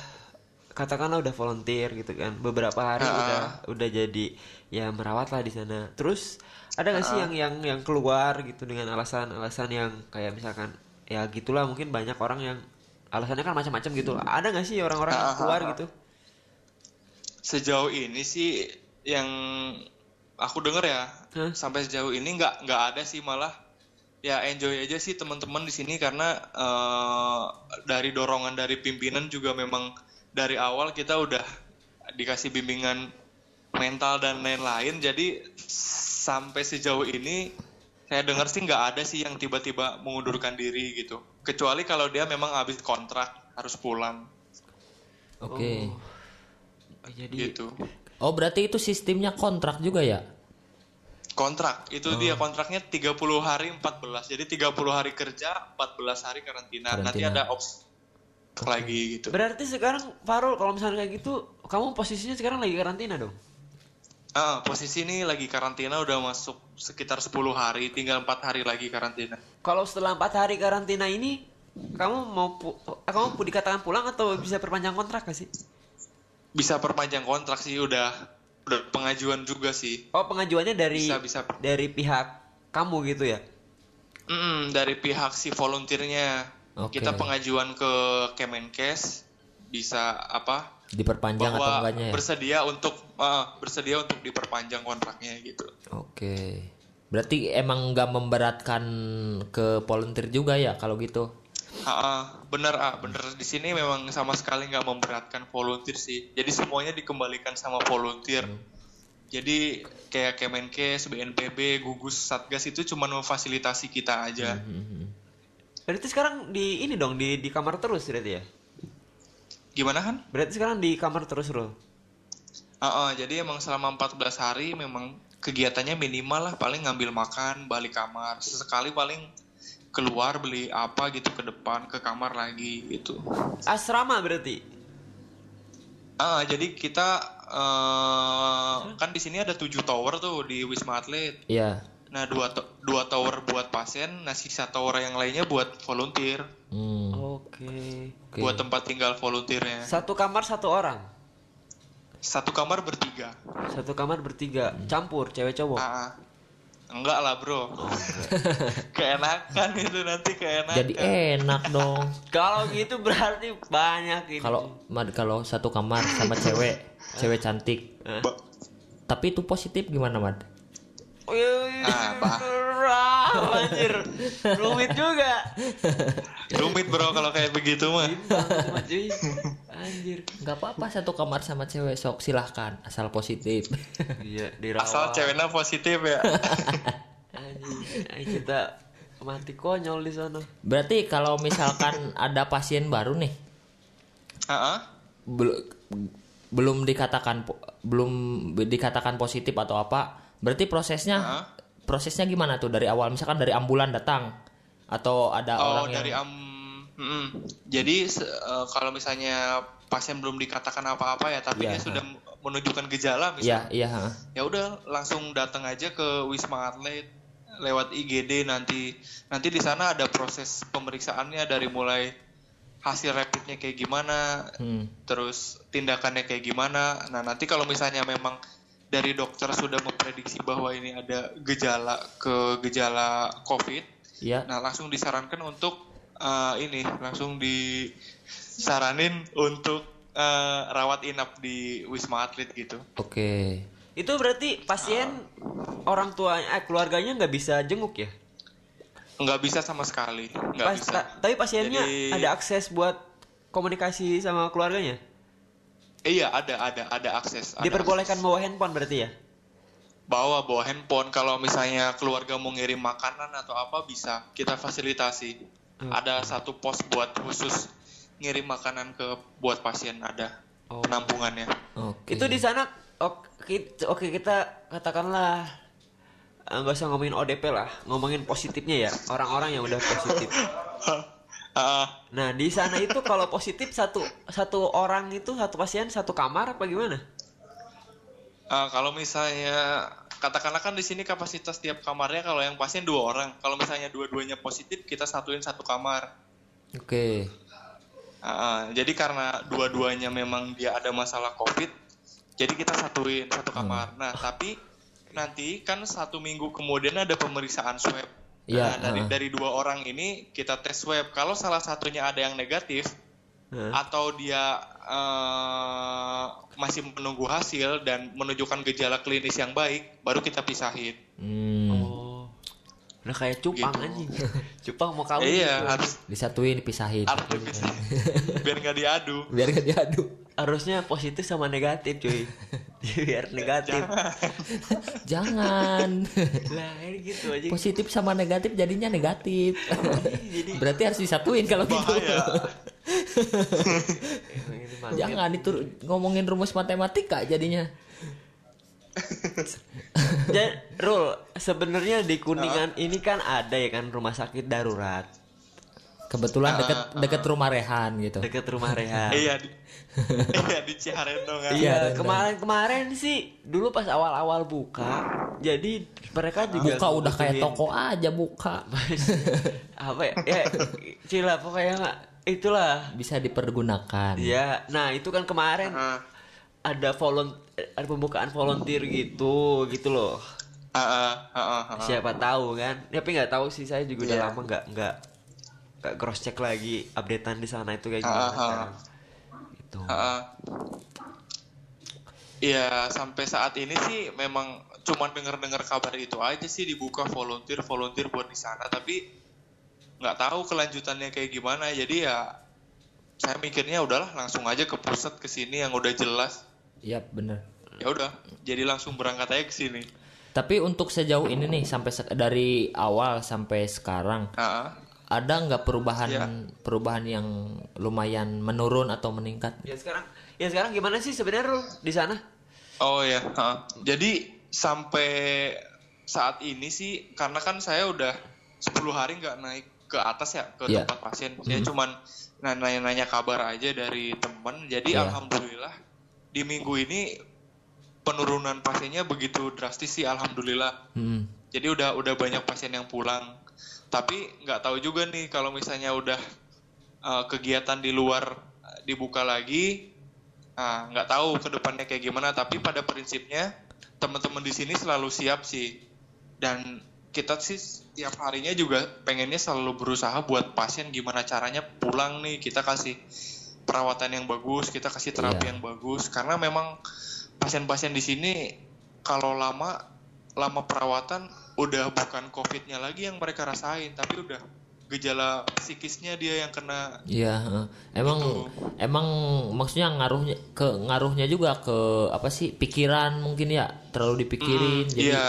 katakanlah udah volunteer gitu kan beberapa hari Ah. udah udah jadi ya merawat lah di sana terus ada nggak sih yang yang yang keluar gitu dengan alasan-alasan yang kayak misalkan ya gitulah mungkin banyak orang yang alasannya kan macam-macam gitu. Lah. ada nggak sih orang-orang yang keluar gitu? Sejauh ini sih yang aku denger ya, Hah? sampai sejauh ini nggak nggak ada sih malah. Ya enjoy aja sih teman-teman di sini karena eh, dari dorongan dari pimpinan juga memang dari awal kita udah dikasih bimbingan mental dan lain-lain. Jadi sampai sejauh ini saya dengar sih nggak ada sih yang tiba-tiba mengundurkan diri gitu. Kecuali kalau dia memang habis kontrak harus pulang. Oke. Oh, jadi gitu. Oh berarti itu sistemnya kontrak juga ya? kontrak. Itu dia kontraknya 30 hari 14 jadi 30 hari kerja 14 hari karantina, nanti Karantina. ada opsi lagi gitu. Berarti sekarang Farul kalau misalnya kayak gitu kamu posisinya sekarang lagi karantina dong Ah, posisi ini lagi karantina udah masuk sekitar 10 hari tinggal empat hari lagi karantina kalau setelah empat hari karantina ini kamu mau pu- kamu pu- dikatakan pulang atau bisa perpanjang kontrak gak sih? Bisa perpanjang kontrak sih udah udah pengajuan juga sih. Oh pengajuannya dari Bisa bisa. dari pihak kamu gitu ya? Mm, dari pihak si volunteernya Oke. kita pengajuan ke Kemenkes bisa apa Diperpanjang atau bahwa enggaknya ya? bersedia untuk eh, bersedia untuk diperpanjang kontraknya gitu. Oke. Berarti emang nggak memberatkan ke volunteer juga ya kalau gitu? Ah, bener ah bener di sini memang sama sekali nggak memberatkan volunteer sih. Jadi semuanya dikembalikan sama volunteer. Jadi kayak Kemenkes, BNPB, gugus Satgas itu cuma memfasilitasi kita aja. Mhm. Berarti sekarang di ini dong di di kamar terus berarti ya? Gimana kan? Berarti sekarang di kamar terus Rul. Ah, ah, jadi emang selama 14 hari memang kegiatannya minimal lah paling ngambil makan, balik kamar. Sesekali paling keluar beli apa gitu ke depan ke kamar lagi gitu. Asrama berarti. Ah, jadi kita eh, kan di sini ada tujuh tower tuh di Wisma Atlet. Iya. Nah, dua to- dua tower buat pasien, nah sisa tower yang lainnya buat volunteer, Hmm. Oke. Oke. buat tempat tinggal volunteernya. Satu kamar satu orang. Satu kamar bertiga. Satu kamar bertiga, campur cewek cowok. Ah, ah. enggak lah bro. [LAUGHS] keenakan itu nanti keenakan. Jadi enak dong. [LAUGHS] Kalau gitu berarti banyak ini. Kalau Mad, kalau satu kamar sama cewek, [LAUGHS] cewek cantik. Ba- Tapi itu positif gimana, Mad? Ah, anjir. Rumit juga. Rumit bro kalau kayak begitu mah. Anjir. Nggak apa-apa satu kamar sama cewek sok silahkan asal positif. Iya, dirawat. Asal ceweknya positif ya. Anjir. Kita mati konyol di sana. Berarti kalau misalkan [LAUGHS] ada pasien baru nih, Ah, ah. bel- belum dikatakan belum dikatakan positif atau apa, berarti prosesnya Hah? prosesnya gimana tuh dari awal misalkan dari ambulan datang atau ada Oh orang dari yang am. Mm-mm. Jadi eh, kalau misalnya pasien belum dikatakan apa-apa ya, tapi Iya, dia sudah menunjukkan gejala misalnya, iya, ha. ya udah langsung datang aja ke Wisma Atlet lewat IGD nanti nanti di sana ada proses pemeriksaannya dari mulai hasil rapidnya kayak gimana, Hmm. terus tindakannya kayak gimana. Nah nanti kalau misalnya memang dari dokter sudah memprediksi bahwa ini ada gejala ke gejala COVID, Iya. Nah, langsung disarankan untuk eh, ini, langsung disaranin untuk eh, rawat inap di Wisma Atlet gitu. Oke. Itu berarti pasien orang tua eh, keluarganya nggak bisa jenguk ya? Nggak bisa sama sekali, nggak Pas- bisa. ta- tapi pasiennya Jadi- ada akses buat komunikasi sama keluarganya? Eh, iya, ada, ada, ada akses. ada Diperbolehkan akses. bawa handphone berarti ya? bawa bawa handphone. Kalau misalnya keluarga mau ngirim makanan atau apa bisa kita fasilitasi. Hmm. Ada satu pos buat khusus ngirim makanan ke buat pasien ada Oh. penampungannya. Oke. Itu di sana oke oke kita katakanlah eh, nggak usah ngomongin ODP lah, ngomongin positifnya ya orang-orang yang udah positif. [LAUGHS] Ah, Nah di sana itu kalau positif satu satu orang itu satu pasien satu kamar apa gimana? Ah, kalau misalnya katakanlah kan di sini kapasitas tiap kamarnya kalau yang pasien dua orang. Kalau misalnya dua-duanya positif kita satuin satu kamar. Oke. Ah, jadi karena dua-duanya memang dia ada masalah COVID, jadi kita satuin satu kamar. Nah tapi nanti kan satu minggu kemudian ada pemeriksaan swab. Iya, Nah, dari ah. dari dua orang ini kita tes swab. Kalau salah satunya ada yang negatif Hah? atau dia eh, masih menunggu hasil dan menunjukkan gejala klinis yang baik, baru kita pisahin. Hmm. Oh, udah kayak cupang Gitu. anjing. [LAUGHS] Cupang mau kawin. iya, gitu. harus Disatuin, dipisahin. harus dipisahin. [LAUGHS] biar nggak diadu. Biar gak diadu. Harusnya positif sama negatif cuy. [LAUGHS] Biar negatif. [LAUGHS] Jangan. lah ini gitu aja. Positif sama negatif jadinya negatif. [LAUGHS] Jadi Berarti harus disatuin kalau gitu. [LAUGHS] Jangan itu ngomongin rumus matematika jadinya. Dan Rul, sebenarnya di Kuningan ini kan ada ya kan rumah sakit darurat. Kebetulan deket deket rumah Rehan gitu. deket rumah Rehan. Iya di Iya di Ciharendo kan. Iya, kemarin-kemarin sih dulu pas awal-awal buka, jadi mereka juga Buka udah kayak toko aja buka. apa ya? ya cila pokoknya nggak itulah. Bisa dipergunakan. Ya, nah itu kan kemarin Ah, ada volunteer, ada pembukaan volunteer gitu, gitu loh. ah, ah, ah, ah, ah. Siapa tahu kan? Tapi nggak tahu sih saya juga udah Iya. lama nggak nggak nggak cross check lagi updatean di sana itu kayak gimana sekarang. Gitu. Ah, ah. Iya, sampai saat ini sih memang cuman denger-dengar kabar itu aja sih dibuka volunteer volunteer buat di sana, tapi nggak tahu kelanjutannya kayak gimana. Jadi ya saya mikirnya udahlah langsung aja ke pusat ke sini yang udah jelas. Iya bener. Ya udah, jadi langsung berangkat aja ke sini. Tapi untuk sejauh ini nih sampai dari awal sampai sekarang Ah, ah. Ada nggak perubahan Iya. perubahan yang lumayan menurun atau meningkat? Ya sekarang, ya sekarang gimana sih sebenarnya Rul, di sana? Oh ya, ha. jadi sampai saat ini sih karena kan saya udah 10 hari nggak naik ke atas ya ke Iya. tempat pasien. Saya cuman nanya-nanya kabar aja dari temen. Jadi Iya. alhamdulillah di minggu ini penurunan pasiennya begitu drastis sih alhamdulillah. Hmm. Jadi udah udah banyak pasien yang pulang. Tapi nggak tahu juga nih kalau misalnya udah uh, kegiatan di luar uh, dibuka lagi, nah, nggak tahu ke depannya kayak gimana. Tapi pada prinsipnya teman-teman di sini selalu siap sih. Dan kita sih tiap harinya juga pengennya selalu berusaha buat pasien gimana caranya pulang nih kita kasih perawatan yang bagus, kita kasih terapi Iya. yang bagus. Karena memang pasien-pasien di sini kalau lama lama perawatan udah bukan covidnya lagi yang mereka rasain tapi udah gejala psikisnya dia yang kena Iya, emang Gitu. emang maksudnya ngaruhnya ke ngaruhnya juga ke apa sih pikiran mungkin ya terlalu dipikirin Mm, jadi iya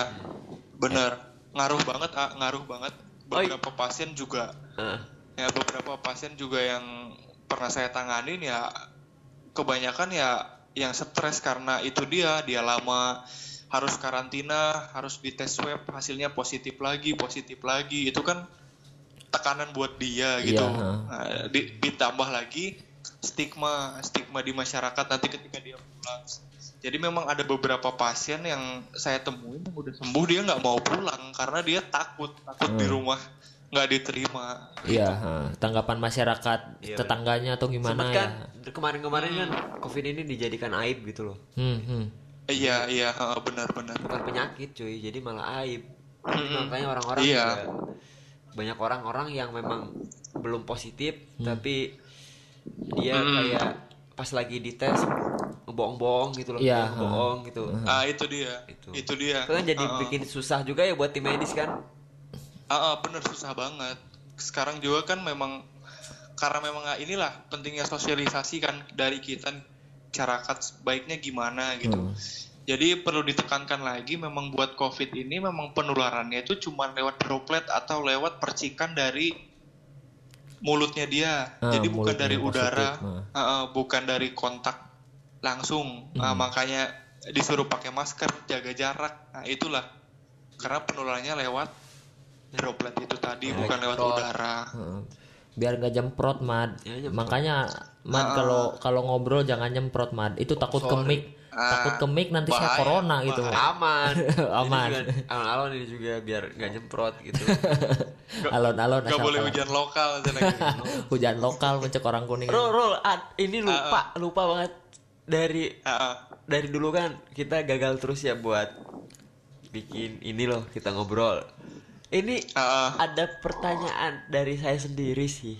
bener ngaruh banget ah, ngaruh banget Oi. beberapa pasien juga Heeh. ya beberapa pasien juga yang pernah saya tanganin ya kebanyakan ya yang stres karena itu dia dia lama harus karantina harus dites swab hasilnya positif lagi positif lagi itu kan tekanan buat dia gitu Iya, ha. Nah, di- ditambah lagi stigma stigma di masyarakat nanti ketika dia pulang jadi memang ada beberapa pasien yang saya temuin yang udah sembuh dia nggak mau pulang karena dia takut takut di rumah nggak diterima iya heeh. tanggapan masyarakat Iya, tetangganya atau gimana Sempet kan ya kemarin-kemarin kan COVID ini dijadikan aib gitu loh. hmm, hmm. Iya iya benar-benar. Bukan penyakit cuy, jadi malah aib. Jadi makanya orang-orang Iya. juga banyak orang-orang yang memang belum positif tapi dia kayak pas lagi dites bohong-bohong gitu loh, Iya, bohong gitu. Ah itu dia. Itu. Itu, dia. Itu kan jadi ah. bikin susah juga ya buat tim medis kan. Ah, ah, bener susah banget. Sekarang juga kan memang karena memang ah, inilah pentingnya sosialisasi kan dari kita masyarakat baiknya gimana gitu. Hmm. Jadi perlu ditekankan lagi memang buat COVID ini memang penularannya itu cuma lewat droplet atau lewat percikan dari mulutnya dia. Ah, Jadi bukan dari udara, ah, bukan dari kontak langsung. Ah, makanya disuruh pakai masker, jaga jarak. Nah, itulah. Karena penularannya lewat droplet itu tadi bukan lewat udara. Heeh. Biar nggak jemprot mad Ya, nyemprot. makanya mad kalau kalau ngobrol jangan nyemprot mad itu takut kemik takut kemik nanti saya bahaya, corona gitu Aman. [LAUGHS] Aman. Alon-alon ini juga biar nggak nyemprot gitu. [LAUGHS] alon-alon Gak boleh hujan lokal [LAUGHS] hujan lokal mencek orang kuning Rul, Rul, ad- ini lupa, lupa banget dari Ah, ah. dari dulu kan kita gagal terus ya buat bikin ini loh kita ngobrol. Ini ah. ada pertanyaan dari saya sendiri sih.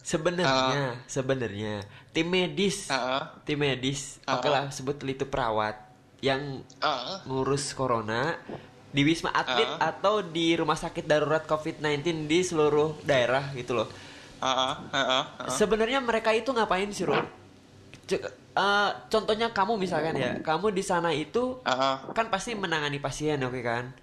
Sebenarnya, sebenarnya tim medis, ah. tim medis, oke lah sebut itu perawat yang ah. ngurus corona di wisma atlet atau di rumah sakit darurat COVID-19 di seluruh daerah gitu loh. Ah. Ah, ah. Ah. Sebenarnya mereka itu ngapain sih, Ro? C- eh, contohnya kamu misalkan ya, kamu di sana itu ah. kan pasti menangani pasien, oke kan?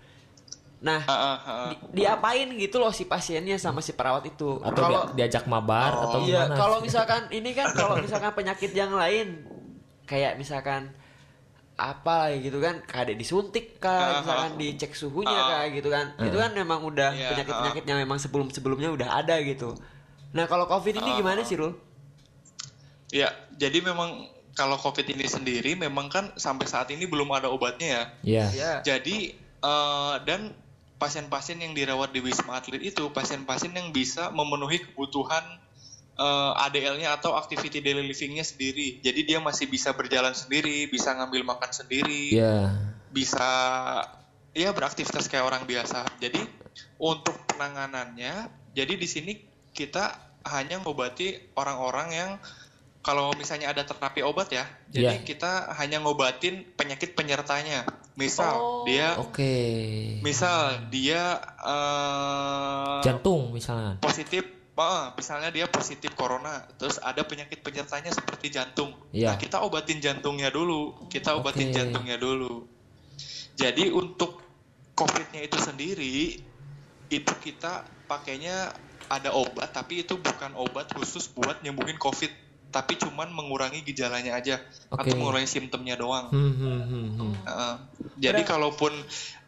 Nah, Ah, ah. Ah, ah. di- diapain gitu loh si pasiennya sama si perawat itu? atau Kalau dia- diajak mabar atau iya, gimana kalau misalkan ini kan kalau misalkan penyakit yang lain kayak misalkan apa gitu kan kayak disuntik kah Ah, misalkan dicek suhunya Ah. kah gitu kan itu kan memang udah Iya, penyakit penyakit yang memang sebelum sebelumnya udah ada gitu Nah kalau covid ini Ah. gimana sih Rul? Ya, jadi memang kalau COVID ini sendiri memang kan sampai saat ini belum ada obatnya ya. Ya. Ya. Jadi eh, dan pasien-pasien yang dirawat di Wisma Atlet itu pasien-pasien yang bisa memenuhi kebutuhan eh, ADL-nya atau activity daily living-nya sendiri. Jadi dia masih bisa berjalan sendiri, bisa ngambil makan sendiri, Ya. bisa ya beraktivitas kayak orang biasa. Jadi untuk penanganannya, jadi di sini kita hanya ngobati orang-orang yang kalau misalnya ada terapi obat ya, jadi Iya. kita hanya ngobatin penyakit penyertanya. Misal Oh. dia, Oke. misal dia eh, Jantung misalnya. positif, eh, misalnya dia positif corona, terus ada penyakit penyertanya seperti jantung. Iya. Nah kita obatin jantungnya dulu, kita obatin Oke. jantungnya dulu. Jadi untuk COVID-nya itu sendiri, itu kita pakainya ada obat, tapi itu bukan obat khusus buat nyembuhin COVID, tapi cuman mengurangi gejalanya aja Oke. atau mengurangi simptomnya doang. Hmm, hmm, hmm, hmm. Heeh. jadi kalaupun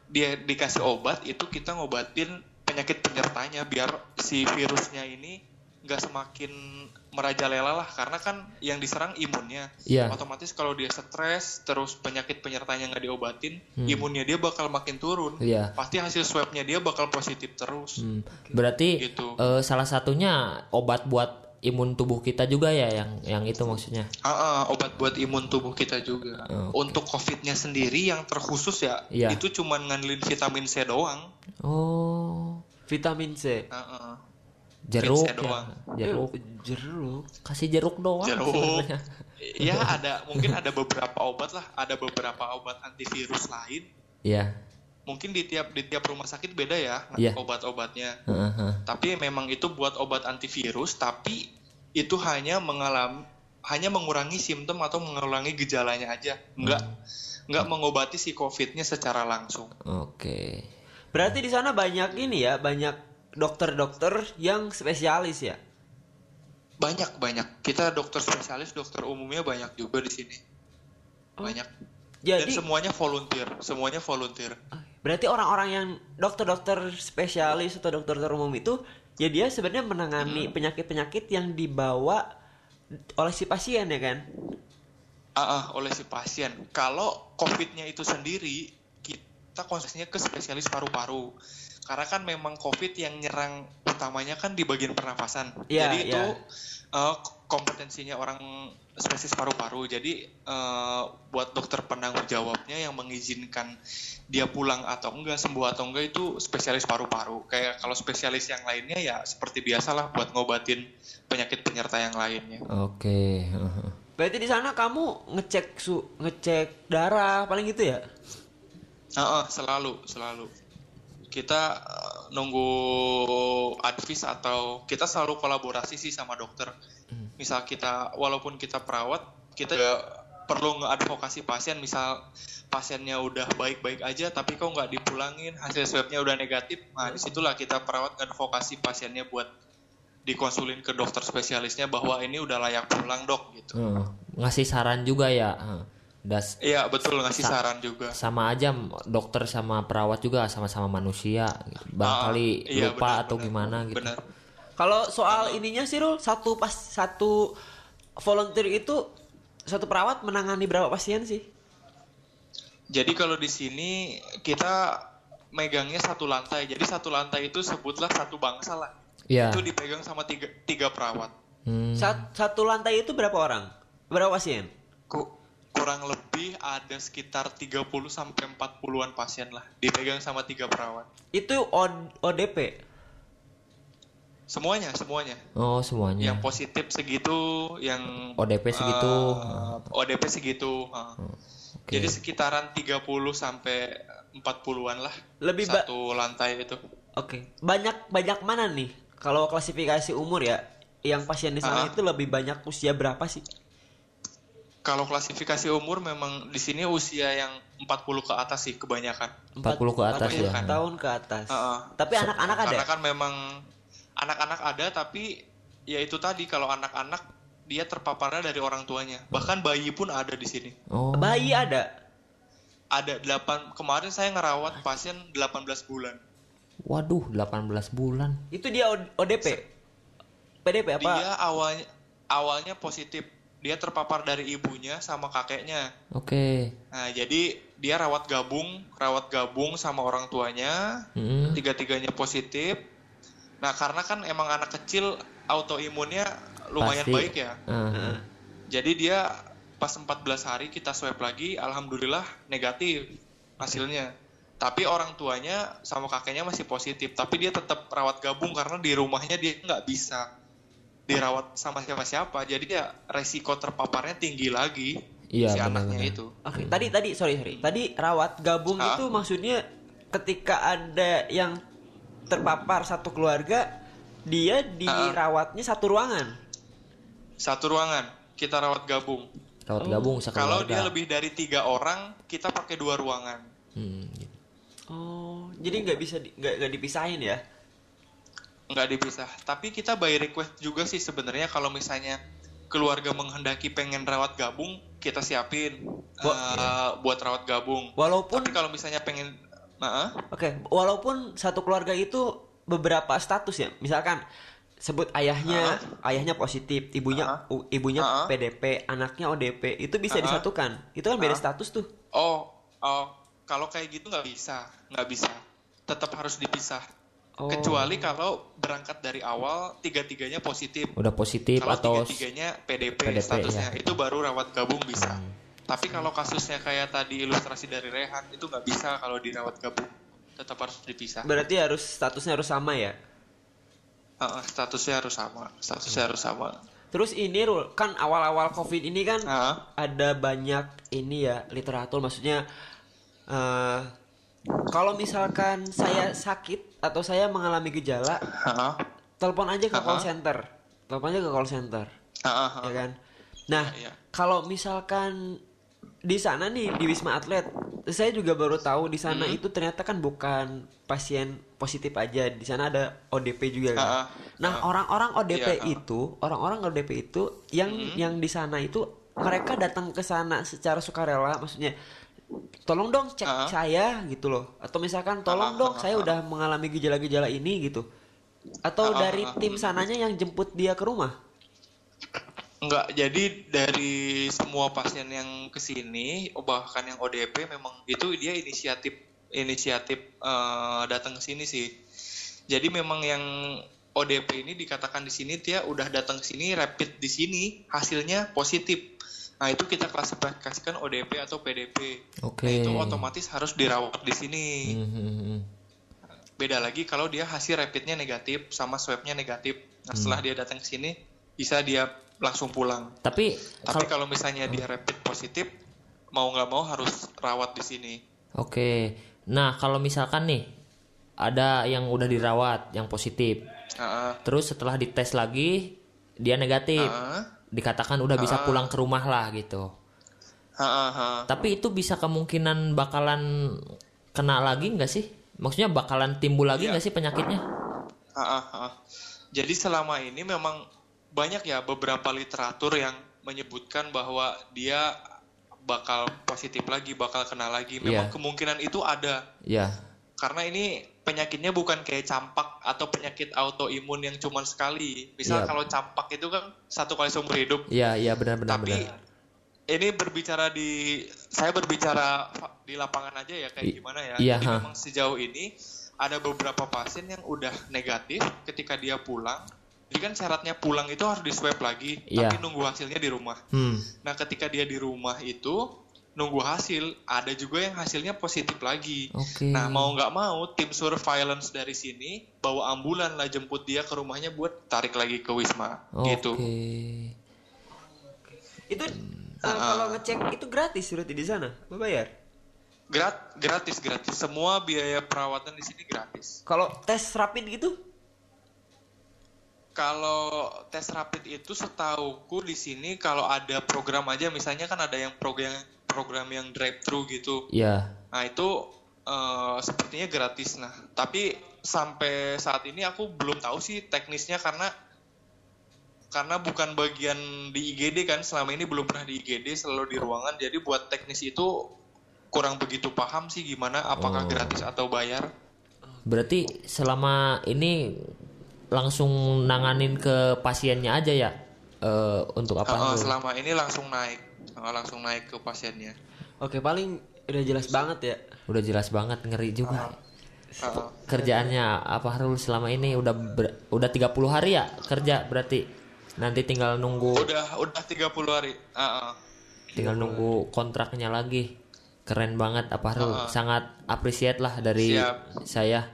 dia dikasih obat, itu kita ngobatin penyakit penyertanya biar si virusnya ini nggak semakin merajalela lah, karena kan yang diserang imunnya. Iya. Otomatis kalau dia stres, terus penyakit penyertanya nggak diobatin, Hmm. imunnya dia bakal makin turun. Iya. Pasti hasil swabnya dia bakal positif terus. Hmm. Berarti Gitu. eh, salah satunya obat buat imun tubuh kita juga ya yang yang itu maksudnya. Ah, ah, obat buat imun tubuh kita juga. Oke. Untuk COVID-nya sendiri yang terkhusus ya, Iya. itu cuman ngandelin vitamin C doang. Oh, Vitamin C. Ah, ah. jeruk C ya. doang. Jeruk. Eh, jeruk. Kasih jeruk doang. Jeruk. Ya [LAUGHS] ada mungkin ada beberapa obat lah, ada beberapa obat antivirus lain. Iya. Mungkin di tiap di tiap rumah sakit beda ya Iya. obat-obatnya. Heeh, heeh. Tapi memang itu buat obat antivirus, tapi itu hanya mengalami hanya mengurangi simptom atau mengurangi gejalanya aja, enggak enggak mengobati si COVID-nya secara langsung. Oke. Berarti di sana banyak ini ya, banyak dokter-dokter yang spesialis ya. Banyak banyak. Kita dokter spesialis, dokter umumnya banyak juga di sini. Banyak. Dan Jadi semuanya volunteer, semuanya volunteer. Berarti orang-orang yang dokter-dokter spesialis atau dokter-dokter umum itu ya dia sebenarnya menangani penyakit-penyakit yang dibawa oleh si pasien ya kan? Ah, ah, oleh si pasien. Kalau COVID-nya itu sendiri, kita konsentrasinya ke spesialis paru-paru. Karena kan memang COVID yang nyerang utamanya kan di bagian pernafasan. Iya, Jadi iya. itu eh, kompetensinya orang spesialis paru-paru. Jadi eh, buat dokter penanggung jawabnya yang mengizinkan dia pulang atau enggak, sembuh atau enggak itu spesialis paru-paru. Kayak kalau spesialis yang lainnya ya seperti biasalah buat ngobatin penyakit penyerta yang lainnya. Oke. heeh. [LAUGHS] Berarti di sana kamu ngecek su ngecek darah paling gitu ya? Heeh, selalu, selalu. Kita eh, nunggu advis atau kita selalu kolaborasi sih sama dokter. Misal kita, walaupun kita perawat, kita juga perlu ngeadvokasi pasien. Misal pasiennya udah baik-baik aja, tapi kok nggak dipulangin, hasil swabnya udah negatif. Nah, di situlah kita perawat ngeadvokasi pasiennya buat dikonsulin ke dokter spesialisnya bahwa ini udah layak pulang dok gitu. Heeh. Ngasih saran juga ya. heeh. Das Iya betul ngasih Sa- saran juga. sama aja dokter sama perawat juga sama-sama manusia. gitu. Barangkali Ah, iya, lupa benar, atau benar. gimana gitu. Benar. Kalau soal ininya sih Rul, satu pas satu volunteer itu satu perawat menangani berapa pasien sih? Jadi kalau di sini kita megangnya satu lantai. Jadi satu lantai itu sebutlah satu bangsa lah. Iya. Itu dipegang sama tiga, tiga perawat. Hmm. Sat- satu lantai itu berapa orang? Berapa pasien? Ku- kurang lebih ada sekitar 30 sampai 40-an pasien lah dipegang sama tiga perawat. Itu O- ODP. Semuanya, semuanya. Oh semuanya. Yang positif segitu, yang ODP segitu. eh, ODP segitu. eh. Oke. Jadi sekitaran 30 sampai 40-an lah. Lebih satu lantai itu. Oke. Banyak banyak mana nih? Kalau klasifikasi umur ya, yang pasien di sana Ah. itu lebih banyak usia berapa sih? Kalau klasifikasi umur memang di sini usia yang 40 ke atas sih kebanyakan. 40 ke atas ya. 40 tahun ke atas. Heeh. Tapi anak-anak ada. Karena kan memang anak-anak ada tapi ya itu tadi kalau anak-anak dia terpaparnya dari orang tuanya. Bahkan bayi pun ada di sini. Oh. Bayi ada. Ada 8 kemarin saya ngerawat pasien 18 bulan. Waduh, 18 bulan. Itu dia ODP. PDP apa? Dia awalnya awalnya positif. Dia terpapar dari ibunya sama kakeknya. Oke. Nah, jadi dia rawat gabung, rawat gabung sama orang tuanya. Mm. Tiga-tiganya positif. Nah, karena kan emang anak kecil autoimunnya lumayan Pasti. baik ya. Ah. Jadi dia pas 14 hari kita swab lagi, alhamdulillah negatif hasilnya. Tapi orang tuanya sama kakeknya masih positif, tapi dia tetap rawat gabung karena di rumahnya dia nggak bisa dirawat sama siapa-siapa. Jadi ya resiko terpaparnya tinggi lagi Iya, si anaknya benar-benar. itu. Oke, tadi tadi sorry sorry. Tadi rawat gabung Hah? itu maksudnya ketika ada yang terpapar satu keluarga, dia dirawatnya satu ruangan. Satu ruangan kita rawat gabung. Rawat gabung Oh, Kalau dia lebih dari tiga orang, kita pakai dua ruangan. Hmm, gitu. Oh, jadi nggak bisa di- nggak nggak dipisahin ya? nggak dipisah. Tapi kita by request juga sih sebenarnya kalau misalnya keluarga menghendaki pengen rawat gabung, kita siapin Bo- eh, buat rawat gabung. Walaupun Tapi kalau misalnya pengen, nah, Oke, walaupun satu keluarga itu beberapa status ya. Misalkan sebut ayahnya ayahnya positif, ibunya u- ibunya Ah. PDP, anaknya ODP, itu bisa Ah. disatukan. Itu kan beda Ah. status tuh. oh, oh, kalau kayak gitu nggak bisa, nggak bisa. Tetap harus dipisah. Oh. Kecuali kalau berangkat dari awal tiga-tiganya positif. Udah positif Kalau atau tiga-tiganya PDP, PDP, statusnya ya. itu baru rawat gabung bisa. Tapi kalau kasusnya kayak tadi ilustrasi dari Rehan itu nggak bisa kalau dirawat gabung, tetap harus dipisah. Berarti harus statusnya harus sama ya. Heeh, statusnya harus sama, statusnya harus sama. Terus ini Rul, kan awal-awal Covid ini kan Heeh. ada banyak ini ya literatur maksudnya eh kalau misalkan saya sakit atau saya mengalami gejala, Heeh. telepon aja ke call Aha. center. Telepon aja ke call center. Heeh, ya heeh. kan? Nah, Iya. kalau misalkan di sana nih di Wisma Atlet, saya juga baru tahu di sana Hmm. itu ternyata kan bukan pasien positif aja, di sana ada ODP juga kan. Ah, ah. Nah, Ah. orang-orang ODP Iya, ah. itu, orang-orang ODP itu yang yang di sana itu mereka datang ke sana secara sukarela, maksudnya tolong dong cek Ah. saya gitu loh, atau misalkan tolong Ah, dong ah, saya ah. udah mengalami gejala-gejala ini gitu, atau Ah, ah, dari tim sananya yang jemput dia ke rumah. Enggak, jadi dari semua pasien yang ke sini, bahkan yang ODP memang itu dia inisiatif inisiatif eh, datang ke sini sih. Jadi memang yang ODP ini dikatakan di sini dia udah datang ke sini rapid di sini hasilnya positif. Nah itu kita klasifikasikan ODP atau PDP. Oke. Nah, itu otomatis harus dirawat di sini. Hmm, hmm, hmm. Beda lagi kalau dia hasil rapidnya negatif sama swabnya negatif. Nah setelah dia datang ke sini bisa dia langsung pulang. Tapi Tapi kalau kalau misalnya dia rapid positif, mau nggak mau harus rawat di sini. Oke. Nah, kalau misalkan nih ada yang udah dirawat yang positif, Heeh. terus setelah dites lagi dia negatif, Heeh. dikatakan udah bisa pulang ke rumah lah gitu. Heeh. Tapi itu bisa kemungkinan bakalan kena lagi nggak sih? Maksudnya bakalan timbul lagi Iya. nggak sih penyakitnya? Heeh. Jadi selama ini memang banyak ya beberapa literatur yang menyebutkan bahwa dia bakal positif lagi, bakal kena lagi. Memang Iya. kemungkinan itu ada. Ya. Karena ini penyakitnya bukan kayak campak atau penyakit autoimun yang cuma sekali. Misal Iya. kalau campak itu kan satu kali seumur hidup. Iya, iya benar-benar Tapi benar. ini berbicara di saya berbicara di lapangan aja ya kayak I- gimana ya. iya, Jadi memang sejauh ini ada beberapa pasien yang udah negatif ketika dia pulang. Jadi kan syaratnya pulang itu harus di swab lagi, Iya. tapi nunggu hasilnya di rumah. Hmm. Nah, ketika dia di rumah itu nunggu hasil, ada juga yang hasilnya positif lagi. Oke. Nah, mau nggak mau tim surveillance dari sini bawa ambulan lah jemput dia ke rumahnya buat tarik lagi ke wisma Oke. gitu. Itu eh, kalau ngecek itu gratis berarti di sana, bayar. Grat, gratis gratis. Semua biaya perawatan di sini gratis. Kalau tes rapid gitu, Kalau tes rapid itu setauku di sini kalau ada program aja misalnya kan ada yang program program yang drive thru gitu. Iya. Nah, itu eh, sepertinya gratis nah. Tapi sampai saat ini aku belum tahu sih teknisnya karena karena bukan bagian di IGD kan selama ini belum pernah di IGD selalu di ruangan jadi buat teknis itu kurang begitu paham sih gimana apakah Oh. gratis atau bayar Berarti selama ini langsung nanganin ke pasiennya aja ya Eh, untuk apa Uh, selama ini langsung naik, Uh, langsung naik ke pasiennya. Oke, paling udah jelas banget ya. udah jelas banget ngeri juga Uh, kerjaannya apa Rul selama ini udah ber- udah 30 hari ya kerja berarti nanti tinggal nunggu udah udah 30 hari. Uh, uh. tinggal nunggu kontraknya lagi keren banget apa Rul sangat appreciate lah dari Siap. saya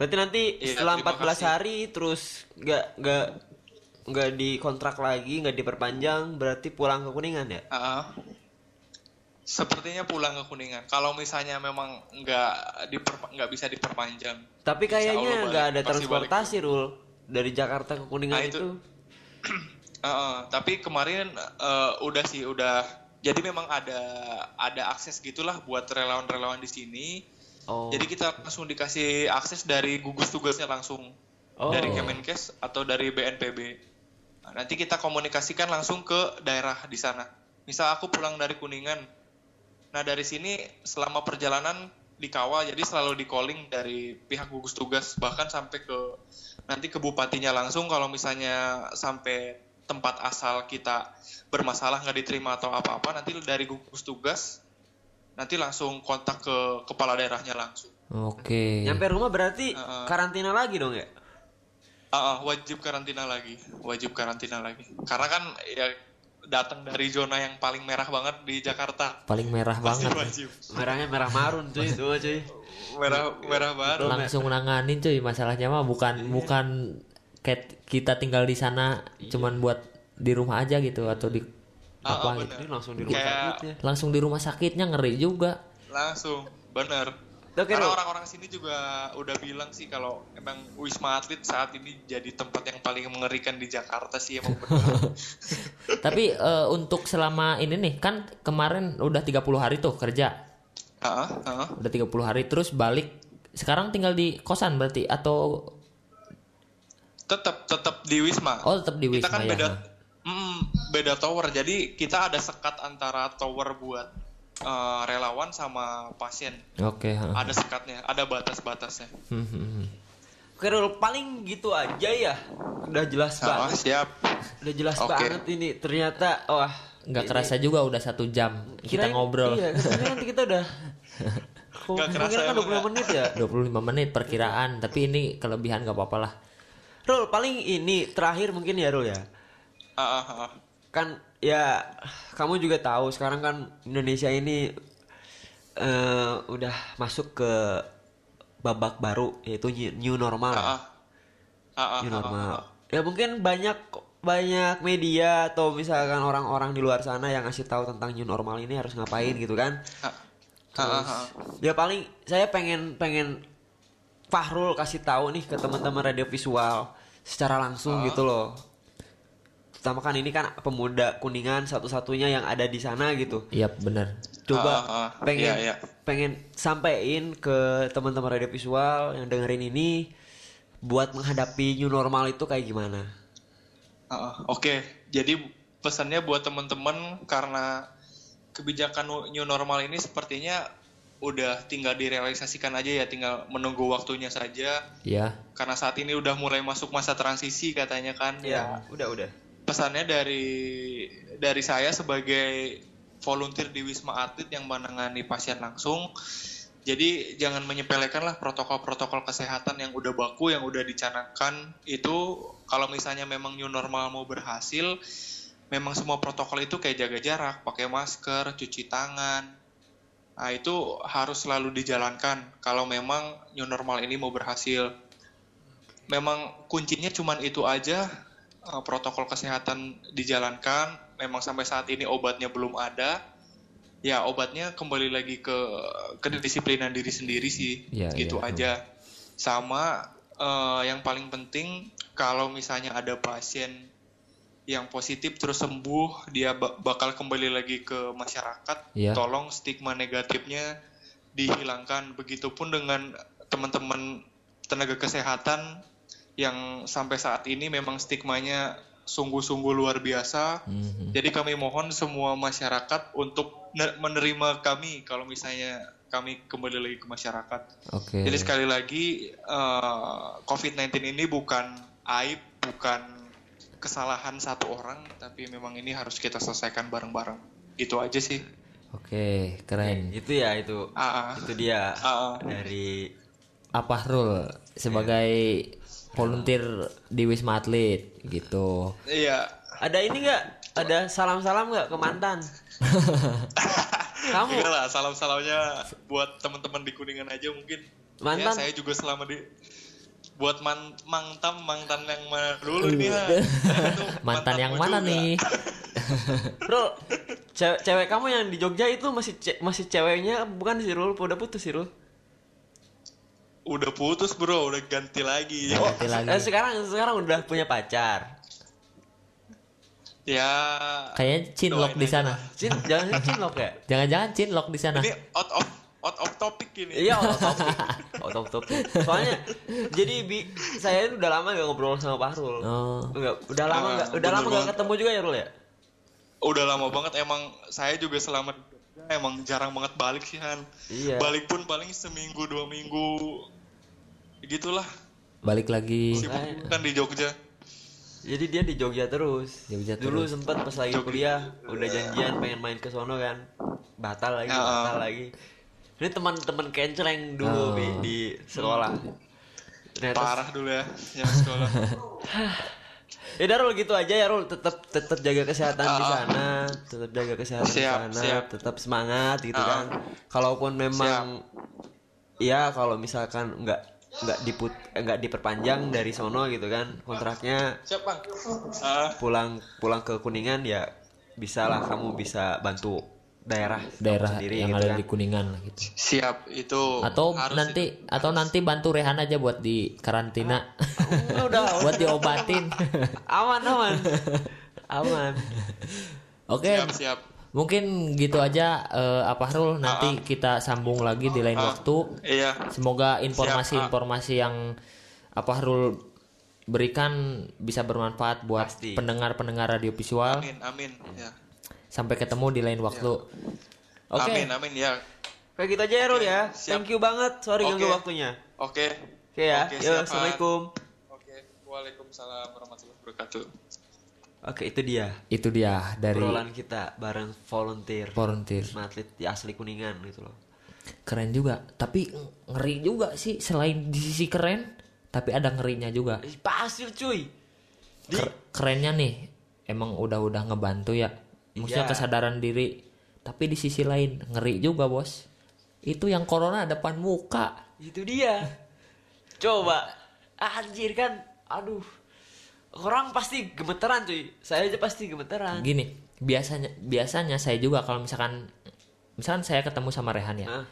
Berarti nanti Iya, setelah terima 14 kasih. hari terus nggak nggak nggak dikontrak lagi, nggak diperpanjang, berarti pulang ke Kuningan ya? Uh, uh. Sepertinya pulang ke Kuningan. Kalau misalnya memang nggak diper- nggak bisa diperpanjang. Tapi kayaknya nggak ada transportasi, Rul. Dari Jakarta ke Kuningan Nah, itu. itu- [CLEARS THROAT] Uh, uh. tapi kemarin uh, udah sih udah. Jadi memang ada ada akses gitulah buat relawan-relawan di sini. Oh. Jadi kita langsung dikasih akses dari gugus tugasnya langsung Oh. dari Kemenkes atau dari BNPB. Nah, nanti kita komunikasikan langsung ke daerah di sana. Misal aku pulang dari Kuningan, nah dari sini selama perjalanan dikawal, jadi selalu di calling dari pihak gugus tugas bahkan sampai ke nanti ke bupatinya langsung kalau misalnya sampai tempat asal kita bermasalah nggak diterima atau apa-apa nanti dari gugus tugas nanti langsung kontak ke kepala daerahnya langsung. oke Nyampe rumah berarti Uh-uh. karantina lagi dong ya? Ah, ah, wajib karantina lagi, wajib karantina lagi. Karena kan ya datang dari zona yang paling merah banget di Jakarta. paling merah Pasti banget wajib. Merahnya merah marun cuy itu cuy. Merah merah baru. langsung nanganin cuy masalahnya mah bukan bukan kayak kita tinggal di sana cuman buat di rumah aja gitu atau di Ah, apa ah, gitu Ini langsung di rumah Kayak- sakit ya. langsung di rumah sakitnya ngeri juga Langsung, bener. Oke, Karena orang-orang sini juga udah bilang sih kalau emang Wisma Atlet saat ini jadi tempat yang paling mengerikan di Jakarta sih emang [LAUGHS] tapi eh, untuk selama ini nih kan kemarin udah 30 hari tuh kerja Ah, ah, ah. udah 30 hari terus balik sekarang tinggal di kosan berarti atau Tetap tetap di Wisma. oh tetap di kita wisma kan ya beda beda tower jadi kita ada sekat antara tower buat eh, relawan sama pasien oke ha. ada sekatnya ada batas-batasnya Hmm, hmm, hmm. Oke, Rul, paling gitu aja ya. Udah jelas Ah, banget. siap Udah jelas Oke. banget ini. Ternyata wah nggak ini- kerasa juga udah satu jam kita ngobrol Iya, nanti kita udah [LAUGHS] Kok Nggak kerasa kira kan emang 20 menit ya? 25 menit perkiraan tapi ini kelebihan gak apa-apa lah Rul, paling ini terakhir mungkin ya Rul ya. Kan ya kamu juga tahu sekarang kan Indonesia ini eh udah masuk ke babak baru yaitu new- normal. Ah. Ah, ah, new normal. ah, Ya mungkin banyak banyak media atau misalkan orang-orang di luar sana yang ngasih tahu tentang new normal ini harus ngapain gitu kan. ah. Ah, ah, ah. Ya paling saya pengen pengen Fahrul kasih tahu nih ke teman-teman radio visual secara langsung gitu loh. Pertama kan ini kan pemuda kuningan satu-satunya yang ada di sana gitu. iya bener Coba Ah, ah, ah. pengen Iya, iya. pengen sampein ke teman-teman radio visual yang dengerin ini buat menghadapi new normal itu kayak gimana? Ah. Oke, jadi pesannya buat teman-teman karena kebijakan new normal ini sepertinya udah tinggal direalisasikan aja ya, tinggal menunggu waktunya saja. ya Karena saat ini udah mulai masuk masa transisi katanya kan. Ya, udah udah. Pesannya dari dari saya sebagai volunteer di Wisma Atlet yang menangani pasien langsung. Jadi jangan menyepelekan lah protokol-protokol kesehatan yang udah baku, yang udah dicanangkan itu kalau misalnya memang new normal mau berhasil, memang semua protokol itu kayak jaga jarak, pakai masker, cuci tangan. Nah itu harus selalu dijalankan kalau memang new normal ini mau berhasil. Memang kuncinya cuman itu aja, eh, protokol kesehatan dijalankan. Memang sampai saat ini obatnya belum ada. Ya obatnya kembali lagi ke kedisiplinan diri sendiri sih, Iya, gitu iya. aja. Sama eh, yang paling penting kalau misalnya ada pasien yang positif terus sembuh, dia ba- bakal kembali lagi ke masyarakat. Iya. Tolong stigma negatifnya dihilangkan. Begitupun dengan teman-teman tenaga kesehatan yang sampai saat ini memang stigmanya sungguh-sungguh luar biasa. Mhm. Jadi kami mohon semua masyarakat untuk ne- menerima kami kalau misalnya kami kembali lagi ke masyarakat. Oke. Jadi sekali lagi eh, COVID-19 ini bukan aib, bukan kesalahan satu orang, tapi memang ini harus kita selesaikan bareng-bareng. Gitu aja sih. Oke, keren. Itu ya itu. Ah, ah. Itu dia Ah, ah. dari Apa Rul sebagai volunteer di Wisma Atlet gitu. Iya. ada ini nggak? Ada salam-salam nggak ke mantan? [LAUGHS] Kamu Enggak lah, salam-salamnya buat teman-teman di Kuningan aja mungkin. Mantan? Ya, saya juga selama di buat man, mangtam mantan yang mana dulu nih ya. [LAUGHS] Mantan yang mana juga. nih? [LAUGHS] Rul, cewek, cewek kamu yang di Jogja itu masih ce- masih ceweknya bukan sih Rul, udah putus sih Rul. Udah putus bro, udah ganti lagi. Ganti lagi. Eh, sekarang sekarang udah punya pacar. Ya. Kayaknya cinlok di sana. Cin, jangan [LAUGHS] cinlok ya? Jangan-jangan cinlok di sana. Ini out of out of topic ini. Iya, out of [LAUGHS] topic. Out of topic. Soalnya jadi bi saya udah lama gak ngobrol sama Pak Rul. Oh. Enggak, udah lama Ah, nggak udah bener lama gak banget. ketemu juga ya Rul ya? Udah lama banget emang saya juga selama di Jogja emang jarang banget balik sih Han. Iya. Balik pun paling seminggu dua minggu. Gitulah. Balik lagi. Sibuk kan di Jogja. Jadi dia di Jogja terus. Jogja Dulu terus. sempat pas lagi Jogja. kuliah udah janjian pengen main ke sono kan. Batal lagi, ah. batal lagi. Ini teman-teman kenceleng dulu Oh. Bi, di sekolah. Ternyata Parah dulu ya yang sekolah. [LAUGHS] Ya udah Rul gitu aja ya Rul tetap tetap jaga kesehatan di sana, tetap jaga kesehatan di. Siap, sana, siap. tetap semangat gitu Ah. kan. Kalaupun memang ya kalau misalkan nggak nggak diput eh, nggak diperpanjang dari sono gitu kan kontraknya Siap bang. Ah, pulang pulang ke kuningan ya bisa lah kamu bisa bantu daerah Daerah sendiri yang gitu ada kan. di Kuningan gitu. siap itu. Atau harus nanti atau nanti bantu Rehan aja buat di karantina. Oh, udah buat diobatin. aman aman [LAUGHS] aman Oke. Siap siap. Mungkin gitu aja eh, apa Rul Ah, nanti kita sambung lagi di lain waktu. Iya. Semoga informasi-informasi yang apa Rul berikan bisa bermanfaat buat Pasti. pendengar-pendengar radio visual. Amin amin. Ya. Sampai ketemu di lain waktu. Oke. Amin amin ya. kayak gitu aja ya Rul ya Siap. thank you banget sorry Oke. ganggu waktunya Oke. oke ya Oke, Yo, siap, assalamualaikum Oke. Waalaikumsalam warahmatullahi wabarakatuh. Oke itu dia Itu dia dari obrolan kita bareng volunteer volunteer. Atlet di asli kuningan gitu loh Keren juga, tapi ngeri juga sih selain di sisi keren, tapi ada ngerinya juga. Pasir cuy di Ker- kerennya nih emang udah-udah ngebantu ya. Maksudnya Iya. kesadaran diri, tapi di sisi lain ngeri juga, Bos. Itu yang corona depan muka. itu dia coba anjir kan aduh orang pasti gemeteran cuy saya aja pasti gemeteran Gini, biasanya biasanya saya juga kalau misalkan misalkan saya ketemu sama Rehan ya. Hah?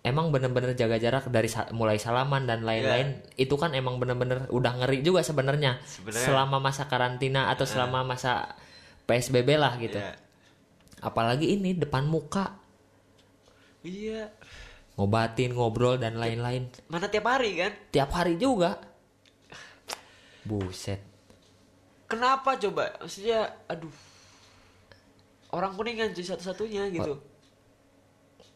Emang bener-bener jaga jarak dari sa- mulai salaman dan lain-lain itu kan emang bener-bener udah ngeri juga sebenarnya Sebenarnya. selama masa karantina atau selama masa PSBB lah gitu. Ya. Apalagi ini depan muka iya ngobatin ngobrol dan lain-lain mana tiap hari kan tiap hari juga buset kenapa? Coba maksudnya aduh. Orang kuningan cuy satu-satunya gitu.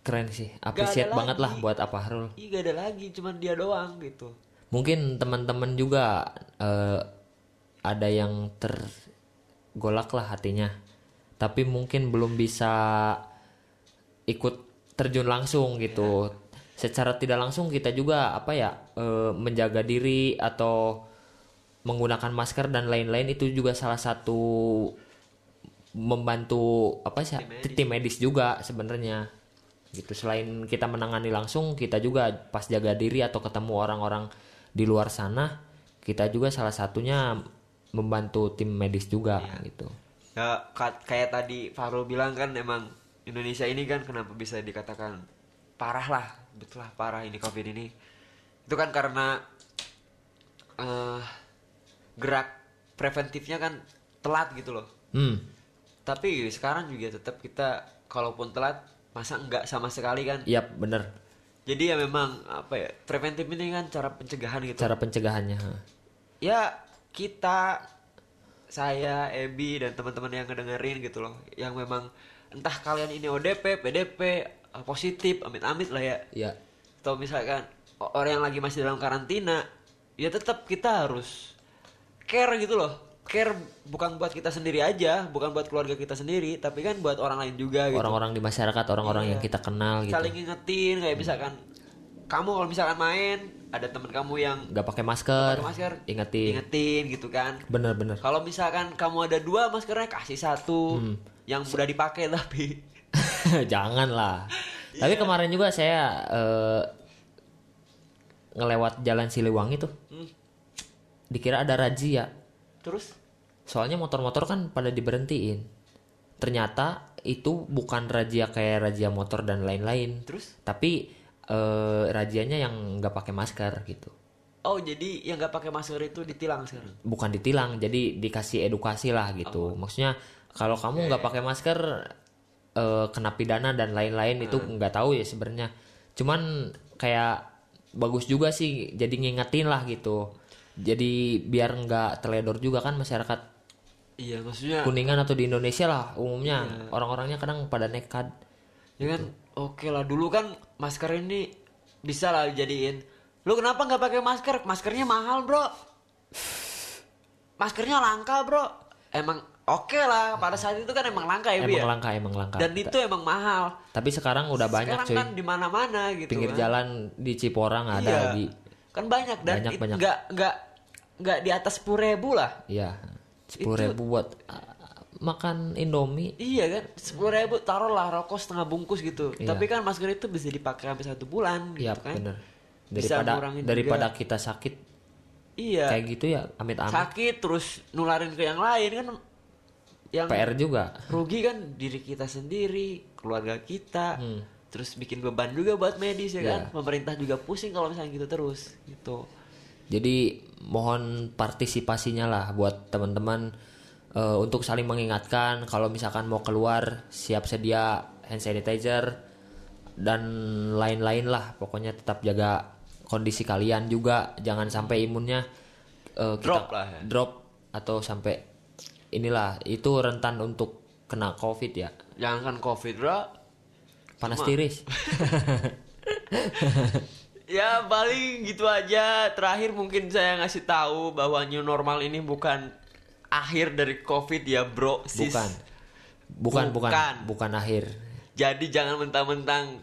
Keren sih ada appreciate banget lah buat apa Harul. Ih gak ada lagi cuman dia doang gitu. Mungkin teman-teman juga eh, ada yang tergolak lah hatinya. Tapi mungkin belum bisa ikut terjun langsung gitu. Secara tidak langsung kita juga apa ya eh, menjaga diri atau menggunakan masker dan lain-lain itu juga salah satu membantu apa sih tim medis, juga sebenarnya. Gitu selain kita menangani langsung kita juga pas jaga diri atau ketemu orang-orang di luar sana kita juga salah satunya membantu tim medis juga gitu. Ya ka- kayak tadi Farul bilang kan emang Indonesia ini kan kenapa bisa dikatakan parah lah betul lah parah ini covid ini. Itu kan karena eh gerak preventifnya kan telat gitu loh. Hmm. Tapi sekarang juga tetap kita kalaupun telat masa enggak sama sekali kan? Iya bener. Jadi ya memang apa ya preventif ini kan cara pencegahan gitu. Cara pencegahannya ha. ya kita saya Ebi dan teman-teman yang ngedengerin gitu loh. Yang memang entah kalian ini ODP PDP uh, positif amit-amit lah ya. Ya. Atau misalkan orang yang lagi masih dalam karantina ya tetap kita harus care gitu loh. Care bukan buat kita sendiri aja bukan buat keluarga kita sendiri tapi kan buat orang lain juga gitu. Orang-orang di masyarakat orang-orang yang kita kenal gitu. Saling ngingetin kayak misalkan kamu kalau misalkan main ada teman kamu yang nggak pakai masker, pakai masker ingetin. ingetin gitu kan. Bener-bener kalau misalkan kamu ada dua maskernya kasih satu. Hmm. yang udah dipakai tapi [LAUGHS] jangan lah. Tapi kemarin juga saya eh, ngelewat jalan Siliwangi tuh. Hmm. Dikira ada razia. Terus? Soalnya motor-motor kan pada diberhentiin. Ternyata itu bukan razia kayak razia motor dan lain-lain. Terus? Tapi eh, razianya yang nggak pakai masker gitu. Oh jadi yang nggak pakai masker itu ditilang sekarang? Bukan ditilang jadi dikasih edukasi lah gitu. Maksudnya kalau kamu nggak pakai masker eh, kena pidana dan lain-lain itu nggak tahu ya sebenarnya. Cuman kayak bagus juga sih jadi ngingetin lah gitu jadi biar nggak teledor juga kan masyarakat iya maksudnya kuningan atau di Indonesia lah umumnya. Orang-orangnya kadang pada nekat. Ya kan? Oke lah dulu kan masker ini bisa lah jadiin lu kenapa nggak pakai masker? Maskernya mahal bro. Maskernya langka bro. Emang oke lah pada saat itu kan emang langka ya emang ya? langka emang langka. Dan itu emang mahal. Tapi sekarang udah banyak sekarang cuy. kan di mana mana gitu pinggir kan. jalan di Ciporang ada Iya. di kan banyak dan Banyak, it- banyak. nggak nggak nggak di atas sepuluh ribu lah Iya, sepuluh ribu buat uh, makan Indomie. Iya kan, sepuluh ribu taruhlah rokok setengah bungkus gitu. Iya. Tapi kan masker itu bisa dipakai sampai satu bulan Iya gitu kan. bener. Bisa Daripada ngurangin daripada juga. kita sakit Iya. kayak gitu ya, amit-amit. Sakit terus nularin ke yang lain kan yang PR juga. rugi kan diri kita sendiri, keluarga kita. Terus bikin beban juga buat medis ya. Iya. kan. Pemerintah juga pusing kalau misalnya gitu terus gitu. Jadi mohon partisipasinya lah buat teman-teman eh, untuk saling mengingatkan kalau misalkan mau keluar siap sedia hand sanitizer dan lain-lain lah. Pokoknya tetap jaga kondisi kalian juga, jangan sampai imunnya kita Drop lah ya. drop atau sampai inilah itu rentan untuk kena covid ya. Jangan kan covid bro. Panas Cuma- tiris. [LAUGHS] Ya paling gitu aja. Terakhir mungkin saya ngasih tahu bahwa new normal ini bukan akhir dari covid ya bro. sis. bukan. Bukan, bukan, Bukan. bukan akhir. Jadi jangan mentang-mentang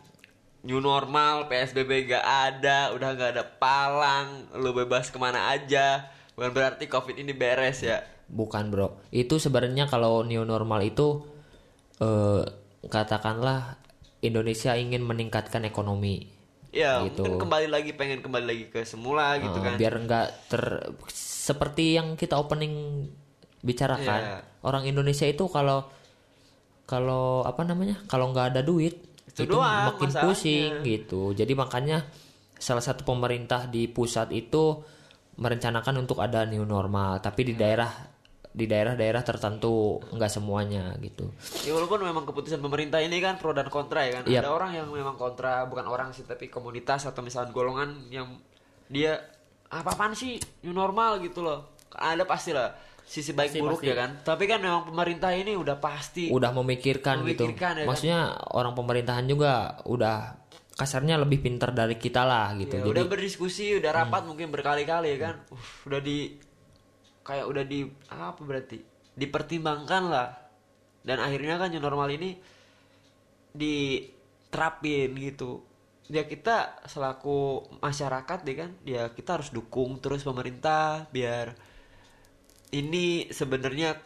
new normal, PSBB gak ada, udah gak ada palang, lu bebas ke mana aja. Bukan berarti covid ini beres ya. Bukan bro, itu sebenarnya kalau new normal itu eh, katakanlah Indonesia ingin meningkatkan ekonomi, Ya Gitu. mungkin kembali lagi pengen kembali lagi ke semula gitu Eh, kan. biar nggak ter seperti yang kita opening bicarakan Iya. orang Indonesia itu kalau kalau apa namanya kalau nggak ada duit Itu itu, doang makin masalahnya. pusing gitu, jadi makanya salah satu pemerintah di pusat itu merencanakan untuk ada new normal, tapi di daerah di daerah-daerah tertentu nggak semuanya gitu. Ya walaupun memang keputusan pemerintah ini kan pro dan kontra ya kan. Iya. Ada orang yang memang kontra, bukan orang sih tapi komunitas atau misalnya golongan yang dia apa-apaan sih new normal gitu loh. Ada pasti lah sisi baik Pasti, buruk pasti. ya kan. Tapi kan memang pemerintah ini udah pasti Udah memikirkan, Memikirkan, gitu. ya kan? Maksudnya orang pemerintahan juga udah kasarnya lebih pintar dari kita lah gitu. ya, Jadi udah berdiskusi, udah rapat mungkin berkali-kali ya kan. Uh, udah di kayak udah di apa berarti? Dipertimbangkan lah. Dan akhirnya kan new normal ini diterapin gitu. Ya kita selaku masyarakat deh kan, ya kita harus dukung terus pemerintah biar ini sebenarnya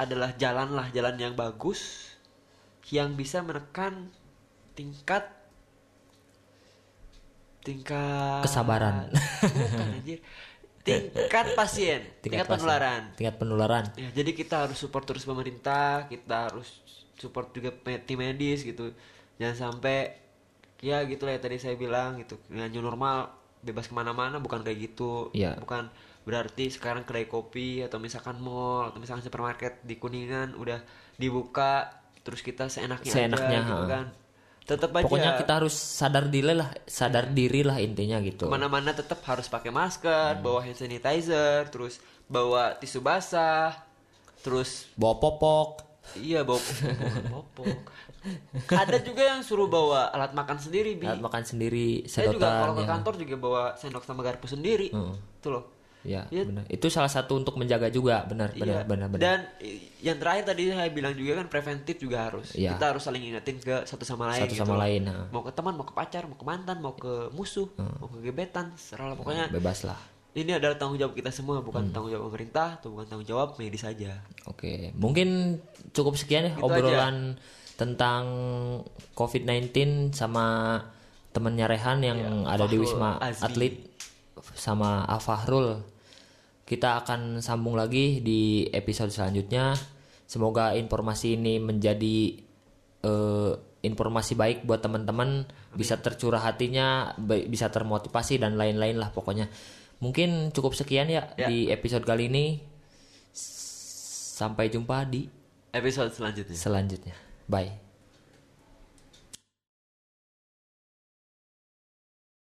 adalah jalan lah jalan yang bagus yang bisa menekan tingkat tingkat Kesabaran. Bukan, anjir. [LAUGHS] tingkat pasien tingkat, pasien, penularan. Tingkat penularan. ya jadi kita harus support terus pemerintah kita harus support juga tim medis gitu. Jangan sampai ya gitu lah ya tadi saya bilang gitu new normal bebas ke mana-mana bukan kayak gitu. Iya. bukan berarti sekarang kedai kopi atau misalkan mall atau misalkan supermarket di kuningan udah dibuka terus kita seenaknya, Seenaknya, aja gitu kan tetap aja Pokoknya kita harus sadar diri lah, sadar diri lah intinya gitu. ke mana-mana tetap harus pakai masker bawa hand sanitizer terus bawa tisu basah terus Bawa popok, Iya bawa bawa popok. [LAUGHS] Ada juga yang suruh bawa alat makan sendiri bi. Alat makan sendiri, Saya juga kalau ke ya. kantor juga bawa sendok sama garpu sendiri. Heeh. Tuh loh. Ya, Iya. benar. Itu salah satu untuk menjaga juga, benar, benar, Iya. benar, benar. Dan yang terakhir tadi saya bilang juga kan preventif juga harus. Iya. Kita harus saling ingetin ke satu sama lain. Satu gitu sama loh. lain, ha. Mau ke teman, mau ke pacar, mau ke mantan, mau ke musuh, mau ke gebetan, serah lah pokoknya. Bebas lah. Ini adalah tanggung jawab kita semua, Hmm. bukan tanggung jawab pemerintah atau bukan tanggung jawab medis saja. Oke, mungkin cukup sekian ya Gitu obrolan tentang COVID-19 sama temennya Rehan yang ada di Fahrul Wisma Azmi. Atlet sama Afahrul. Kita akan sambung lagi di episode selanjutnya. Semoga informasi ini menjadi eh, informasi baik buat teman-teman, bisa tercurah hatinya, bisa termotivasi dan lain-lain lah pokoknya. Mungkin cukup sekian ya, Ya. di episode kali ini. Sampai jumpa di Episode selanjutnya. selanjutnya. Bye.